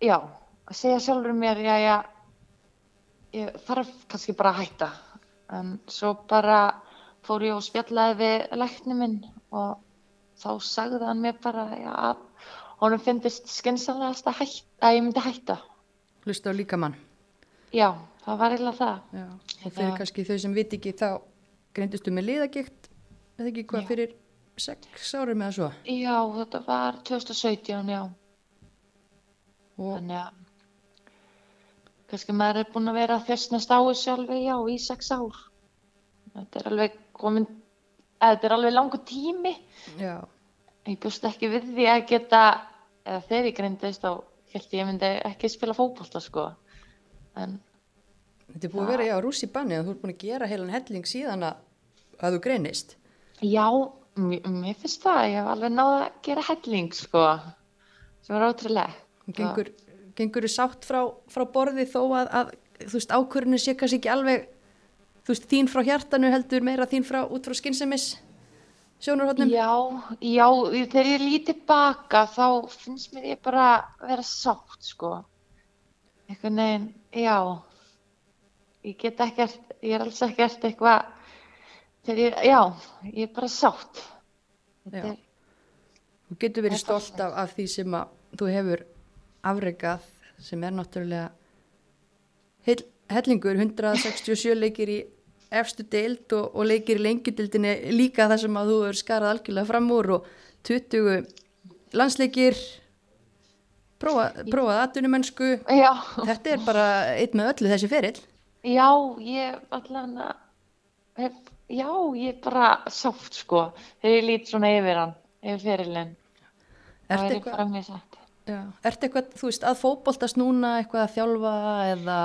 já, að segja sjálfur mér já, já ég þarf kannski bara að hætta. En svo bara fór ég og spjallaði við lækni minn og þá sagði hann mér bara já, að honum finnist skynsanlegast að, hætta, að ég myndi hætta. Hlusta á líkamann. Já, það var eiginlega það. Já, og Þetta- fyrir kannski þau sem viti ekki þá greindustu með liðagikt eða ekki hvað Já. fyrir sex árum eða svo. Já, þetta var 2017, já. Og þannig að kannski maður er búinn að vera að þessnast á þessu alveg, já, í sex ár. Þetta er alveg komin þetta er alveg langur tími. Já, ég bjóst ekki við því að geta eða þegar ég greindist þá held ég myndi ekki spila fótbolta sko. En þetta er búið að vera já, rúss í banni og þú ert búin að gera heilan helling síðan að, að þú greinist. Já, mér, finnst það ég hef alveg náð að gera helling sko sem var ótrúlega og gengur, þú sátt frá, frá borði þó að, að þú veist ákvörðinu sé kannski ekki alveg þú veist þín frá hjartanu heldur meira þín frá út frá skinsemis sjónarhóttnum Já, já, þegar ég lít tilbaka þá finnst mér ég bara vera sátt, sko. Einhvern veginn, já, ég get ekkert, ég er alls ekkert eitthvað, ég, já, ég er bara sátt. Þú getur verið er stolt af, af því sem að þú hefur afregað sem er náttúrulega heil, hellingur 167 leikir í efstu deild og, og leikir í lengjudildinni líka þar sem að þú er skarað algjörlega fram úr og 20 landsleikir prófa, prófað atvinnumennsku. Já, þetta er bara eitt með öllu þessi ferill. Já, ég allan að, hef, já, ég er bara sátt, sko, þegar ég lít svona yfir hann, yfir fyrirlinn. Það er eitthvað, bara mjög já, ertu eitthvað, þú veist, að fótboltast núna eitthvað að þjálfa eða?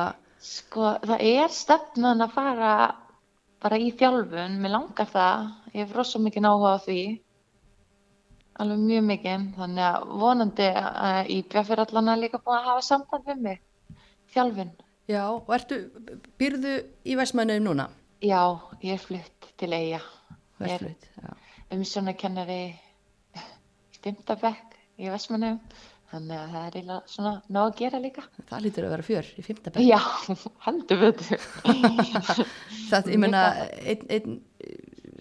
Sko, það er stefnan að fara bara í þjálfun, mér langar það, ég hef rosa mikið áhuga á því, alveg mjög mikið, þannig að vonandi að Íbjaf er allan að líka búin að hafa samband við mig, þjálfun. já, og ertu, býrðu í Vestmannum núna? Já, ég er flutt til Eyja, ég er umsjónakennari í Stimtabekk í Vestmannum, þannig að það er eiginlega svona nóg að gera líka. Það lítur að vera fjör í fymta bekk. Já, heldur betur. Það, ég meina, einn ein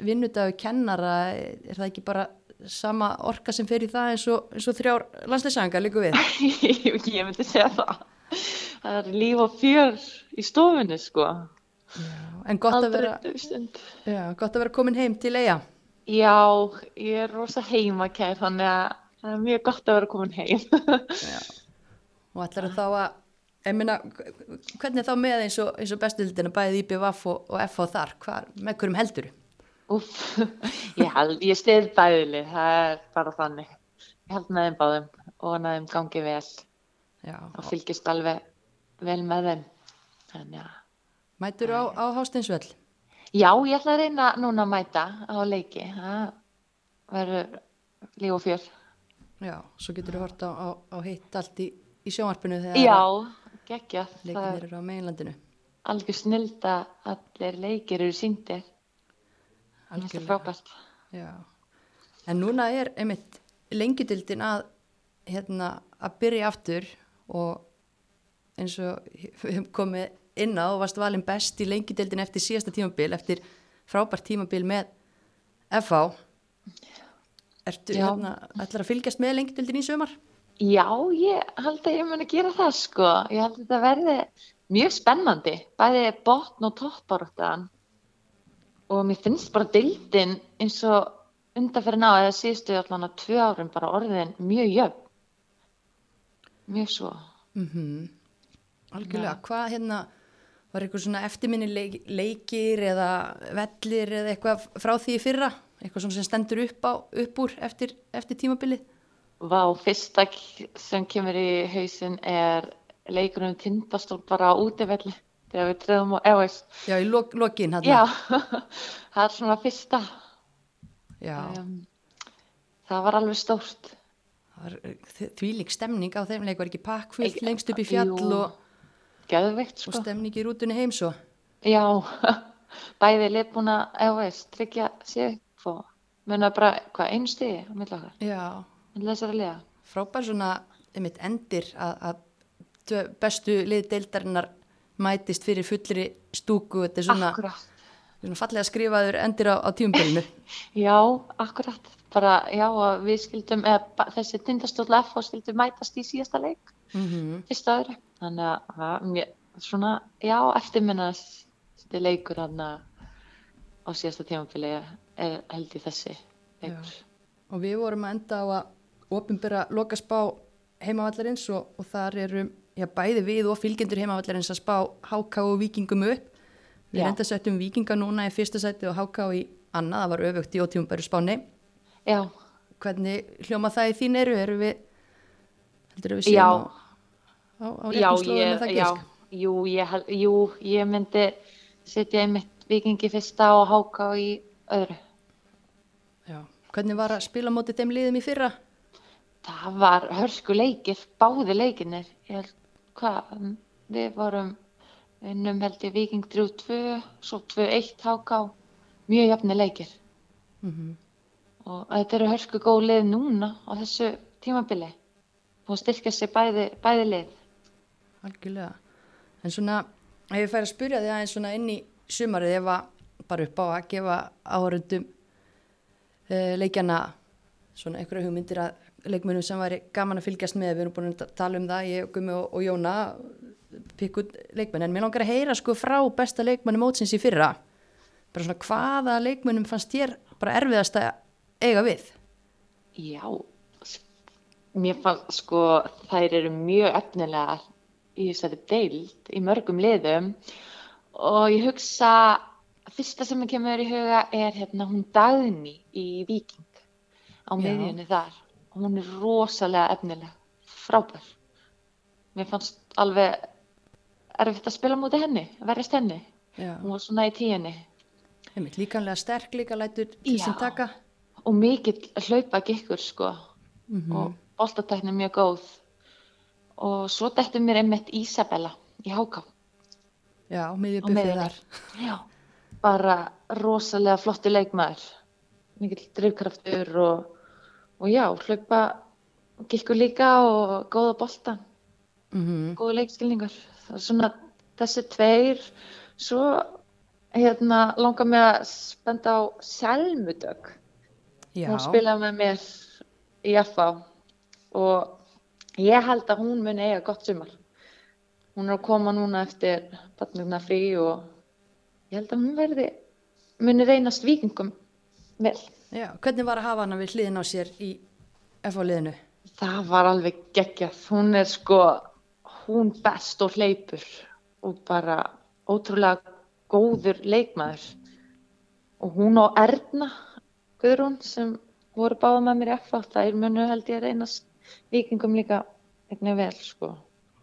vinnudagur kennara, er það ekki bara sama orka sem fer í það eins og, eins og þrjár landsleisanga líka við? ég myndi segja það. Það er líf og fjör í stofunni, sko. En gott að Aldrei vera, stund. já, gott að vera komin heim til eiga. Já, ég er rosa heimakær, þannig að það er mjög gott að vera komin heim. Og ætlar þá að, meina, hvernig er þá með eins og, eins og bestildina bæðið IBVF og, og FH þar? Hvar, með hverjum heldur? Úff, ég ég stið bæðili, það er bara þannig. Ég held með þeim báðum og að þeim gangi vel Já, og fylgist alveg vel með þeim. Þannig að, mætur á, á Hásteinsvöll? já, ég ætla að reyna núna að mæta á leiki. Það verður líf og fjör. Já, svo getur þú hort á, á, á hitt allt í, í sjónvarpinu þegar leikinir eru á meginlandinu. algjör snild að allir leikir eru síndir. Algjörlega. frábært. Já, en núna er einmitt lengjudildin að, hérna, að byrja aftur og eins og komið inn á og varst valin best í lengjudildin eftir síðasta tímabil, eftir frábært tímabil með FH. Ertu, hérna, ætlar að fylgjast með lengjudildin í sömar? Já, ég held að ég muni gera það sko. Ég held að þetta verði mjög spennandi. Bæði botn og toppáráttan. Og mér finnst bara deildin eins og undanferðin á eða síðustu allan að tvö árum bara orðin mjög jöfn. Mjög svo. Mm Algjörlega, hvað hérna, var eitthvað svona eftirminni leik, leikir eða vellir eða eitthvað frá því fyrra? Eitthvað sem stendur upp, á, upp úr eftir, eftir tímabilið? Vá, fyrsta sem kemur í hausinn er leikurinn tindastól bara á útivelli. Þegar við treðum á, veist. Já, í lok, lokin hann. Já, það er svona fyrsta. Um, það var alveg stórt. það þvílík stemning á þeim leik var ekki pakkfullt lengst upp í fjall Jú, og, Geðveikt og sko. stemning í rútunni heim svo Já, bæði eða veist, tryggja sig og muna bara, hvað, einu stiði á milli okkar, Já, milli þessari liða. frábær svona einmitt endir að, að bestu lið deildarinnar mætist fyrir fullri stúku þetta er svona, svona fallega skrifaður endir á, á tíumbylnu Já, akkurat. Bara, já, við skildum, eða þessi tindastóla F og skildum mætast í síðasta leik, mm -hmm. fyrsta öðru. Þannig að, það, svona, já, eftirminnast þetta leikur hann á síðasta tímafili er held í þessi og við vorum að enda á að opinbera lokaspá heimavallarins og, og þar eru já, bæði við og fylgjendur heimavallarins að spá HK og vikingum upp. Við Já. enda settum vikinga núna í fyrsta sæti og HK í annað, það var öfugt í ótífumbæru spáni. Já, hvernig hljóma það í þín eru eru við heldur við séum á, á, á með það gisk jú, jú, ég myndi setja einmitt vikingi fyrsta og háka í öðru. Hvernig var að spila mótið þeim liðum í fyrra Það var hörsku leikir, báði leikinir. Held, hvað, við vorum unnum held ég Viking 3-2, svo 2-1 HK, mjög jafni leikir. mm Og þetta eru hörsku góð lið núna á þessu tímabili. Og styrkja sig bæði, bæði lið. algjörlega en svona, ef ég fær að spyrja þig aðeins svona inn í sumarið ef að bara upp á að gefa áhörundum uh, leikjana svona einhverja hugmyndir að leikmönum sem væri gaman að fylgjast með. Við erum búin að tala um það, ég, Gummi og, og Jóna pikk út leikmenn, en mér langar að heyra sko frá besta leikmanni mótsins í fyrra. Bara svona hvaða leikmönnum fannst þér bara erfiðast að eiga við? Já, mér fann sko þær eru mjög efnilega í þessari deild í mörgum liðum. Og ég hugsa fyrsta sem ég kemur í huga er hérna hún Dagný í Viking á miðjunni þar. Hún er rosalega efnileg frábær. Mér fannst alveg erfitt að spila mútið henni, verðist henni. Já, hún var svona í tíunni. Einmitt líkanlega sterk líka lætur til sem taka. Og mikill hlaupa gekkur sko. Mhm. og boltatækni mjög góð. Og svo dættu mér einmitt Ísabella í Háká. Já, miðjunni. þar. Já, bara rosalega flottu leikmaður. Mikill drifkraftur og, og já, hlaupa gekkur líka og góða bolta. Mm góða leikskilningur. Það er svona þessi tveir. Svo hérna langar mig að spenda á Selmudögg. Já, hún spilaði með mér í FA og ég held að hún muni eiga gott sumar. Hún er að koma núna eftir batnugna frí og ég held að hún verði muni reynast vikingum vel. Já, hvernig var að hafa hana við hliðin á sér í FH-liðinu? það var alveg geggjað. Hún er sko hún best og hleypur og bara ótrúlega góður leikmaður. Og hún og Erna Guðrún sem voru báða með mér í FA þær munu held ég að reynast vikingum líka einnig vel sko.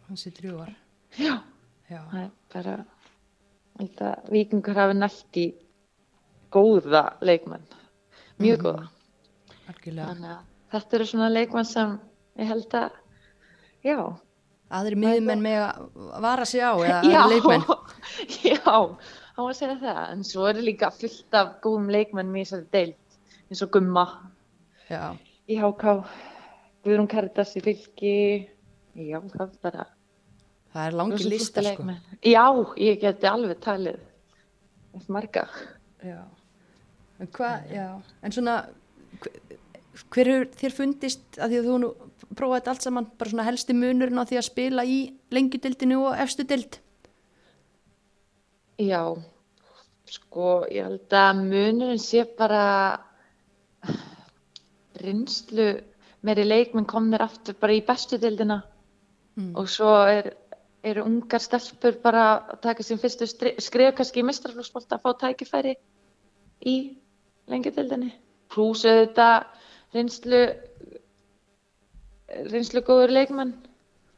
Hansi drjúar. já, Já, það er bara held að vikingur hafi nætt í góða leikmenn. Mjög Mhm. góða. Algjörlega. þannig að þetta eru svona leikmenn sem ég held að já, Aðri miðjumenn með að vara sig á eða já, leikmenn. já, var að segja það. En svo er líka fullt af góðum leikmennum í þessari deild eins og Gumma. Já, í HK Guðrún Karitas í fylki. Já, það er bara það er langi flottir sko. já, ég geti alveg talið eftir marga Já. En hvað, já, en svona, hver- hver er þér fundist að því að þú nú prófaði þetta allt saman, bara svona helsti munurinn á því að spila í lengjudildinu og efstu dild? já, sko ég held að munurinn sé bara reynslu meiri leikmenn komnir aftur bara í bestu deildina Mm. og svo er, eru ungar stelpur bara að taka sín fyrstu skref kannski í mestrarflóksbolta að fá tækifæri í lengjadeildinni pluss auðvitað reynslu reynslu góður leikmenn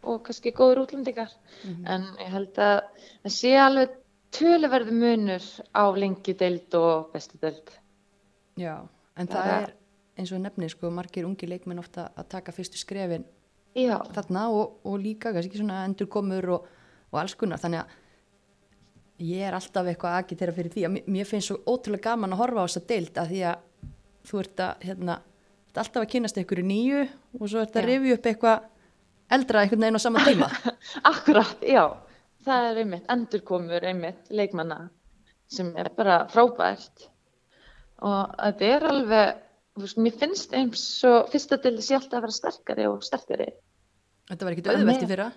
og kannski góður útlendingar. En ég held að það sé alveg töluverðu munur á lengjadeild og bestu deild. Já, en það Bara- er eins og nefnir sko, margir ungi leikmenn ofta að taka fyrstu skrefin Já, þarna og, og líka kannski svona endur komur og, og alls kunnar þannig að ég er alltaf eitthvað að agitera fyrir því að mér- mér finnst svo ótrúlega gaman að horfa á þessa deild að því að þú ert að hérna, alltaf að kynast einhverju nýju og svo ert að rifja upp eitthvað eldra einhvern veginn á sama tíma akkurat, já. Það er einmitt, endurkomur einmitt leikmanna sem er bara frábært. Og þetta er alveg, veist, mér finnst eins og fyrsta til sé alltaf að vera sterkari og sterkari. þetta var ekkit auðvelt í fyrra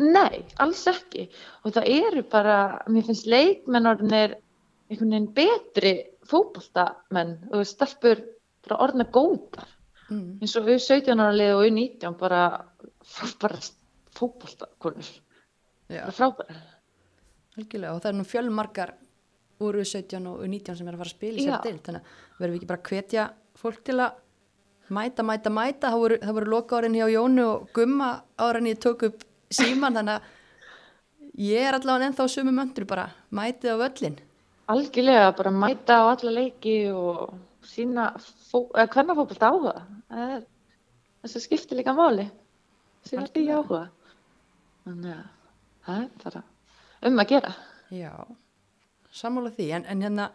Nei, alls ekki. Og það eru bara, mér finnst leikmennorðinir einhvern veginn betri fótboltamenn og stelpur bara orðna góðar. mm. eins og við 17 ára lið og við 19 bara frábæra fótboltakonur Já, bara frábæra algjörlega og það er nú fjölmargar úr 17 og 19 sem er að fara að spila í sér deild þannig að verðum við ekki bara að hvetja fólk til að mæta, mæta, mæta. Það voru, það voru loka árin hjá Jónu og Gumma árin ég tók upp síman þannig að ég er allavega ennþá á sömu möndru bara mætið á völlin algjörlega bara mæta á alla leiki og sína hvernig fótbolta áhuga. Það er þess að skipti líka máli. Sína því áhuga. Þannig að það er bara um að gera. Já, sammála því. En, en hérna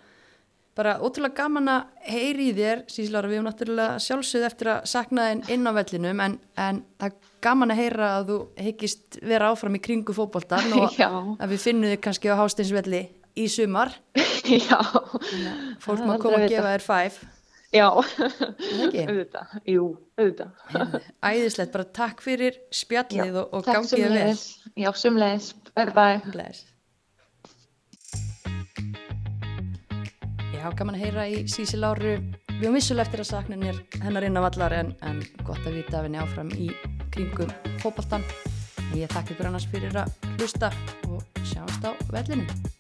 bara ótrúlega gaman að heyri í þér Síslára, við höfum náttúrulega sjálfsögð eftir að sakna þeim inn á vellinum en, en það er gaman að heyra að þú hyggist vera áfram í kringu fótboltan og Já. að við finnum þig kannski á Hásteinsvelli í sumar. Já, fólk má koma að gefa þér fæf já. Auðvitað, jú, auðvitað. Æðislegt, bara takk fyrir spjallið og, og takk gangið vel. já, sumleis, bye bye Bless. Já, gaman að heyra í Sísi Láru. Við höfum vissulega eftir að sakna hennar, inn á vallar en, en gott að vita að henni áfram í kringum fótboltan. Ég þakka ykkur annars fyrir að hlusta og sjáumst á vellinum.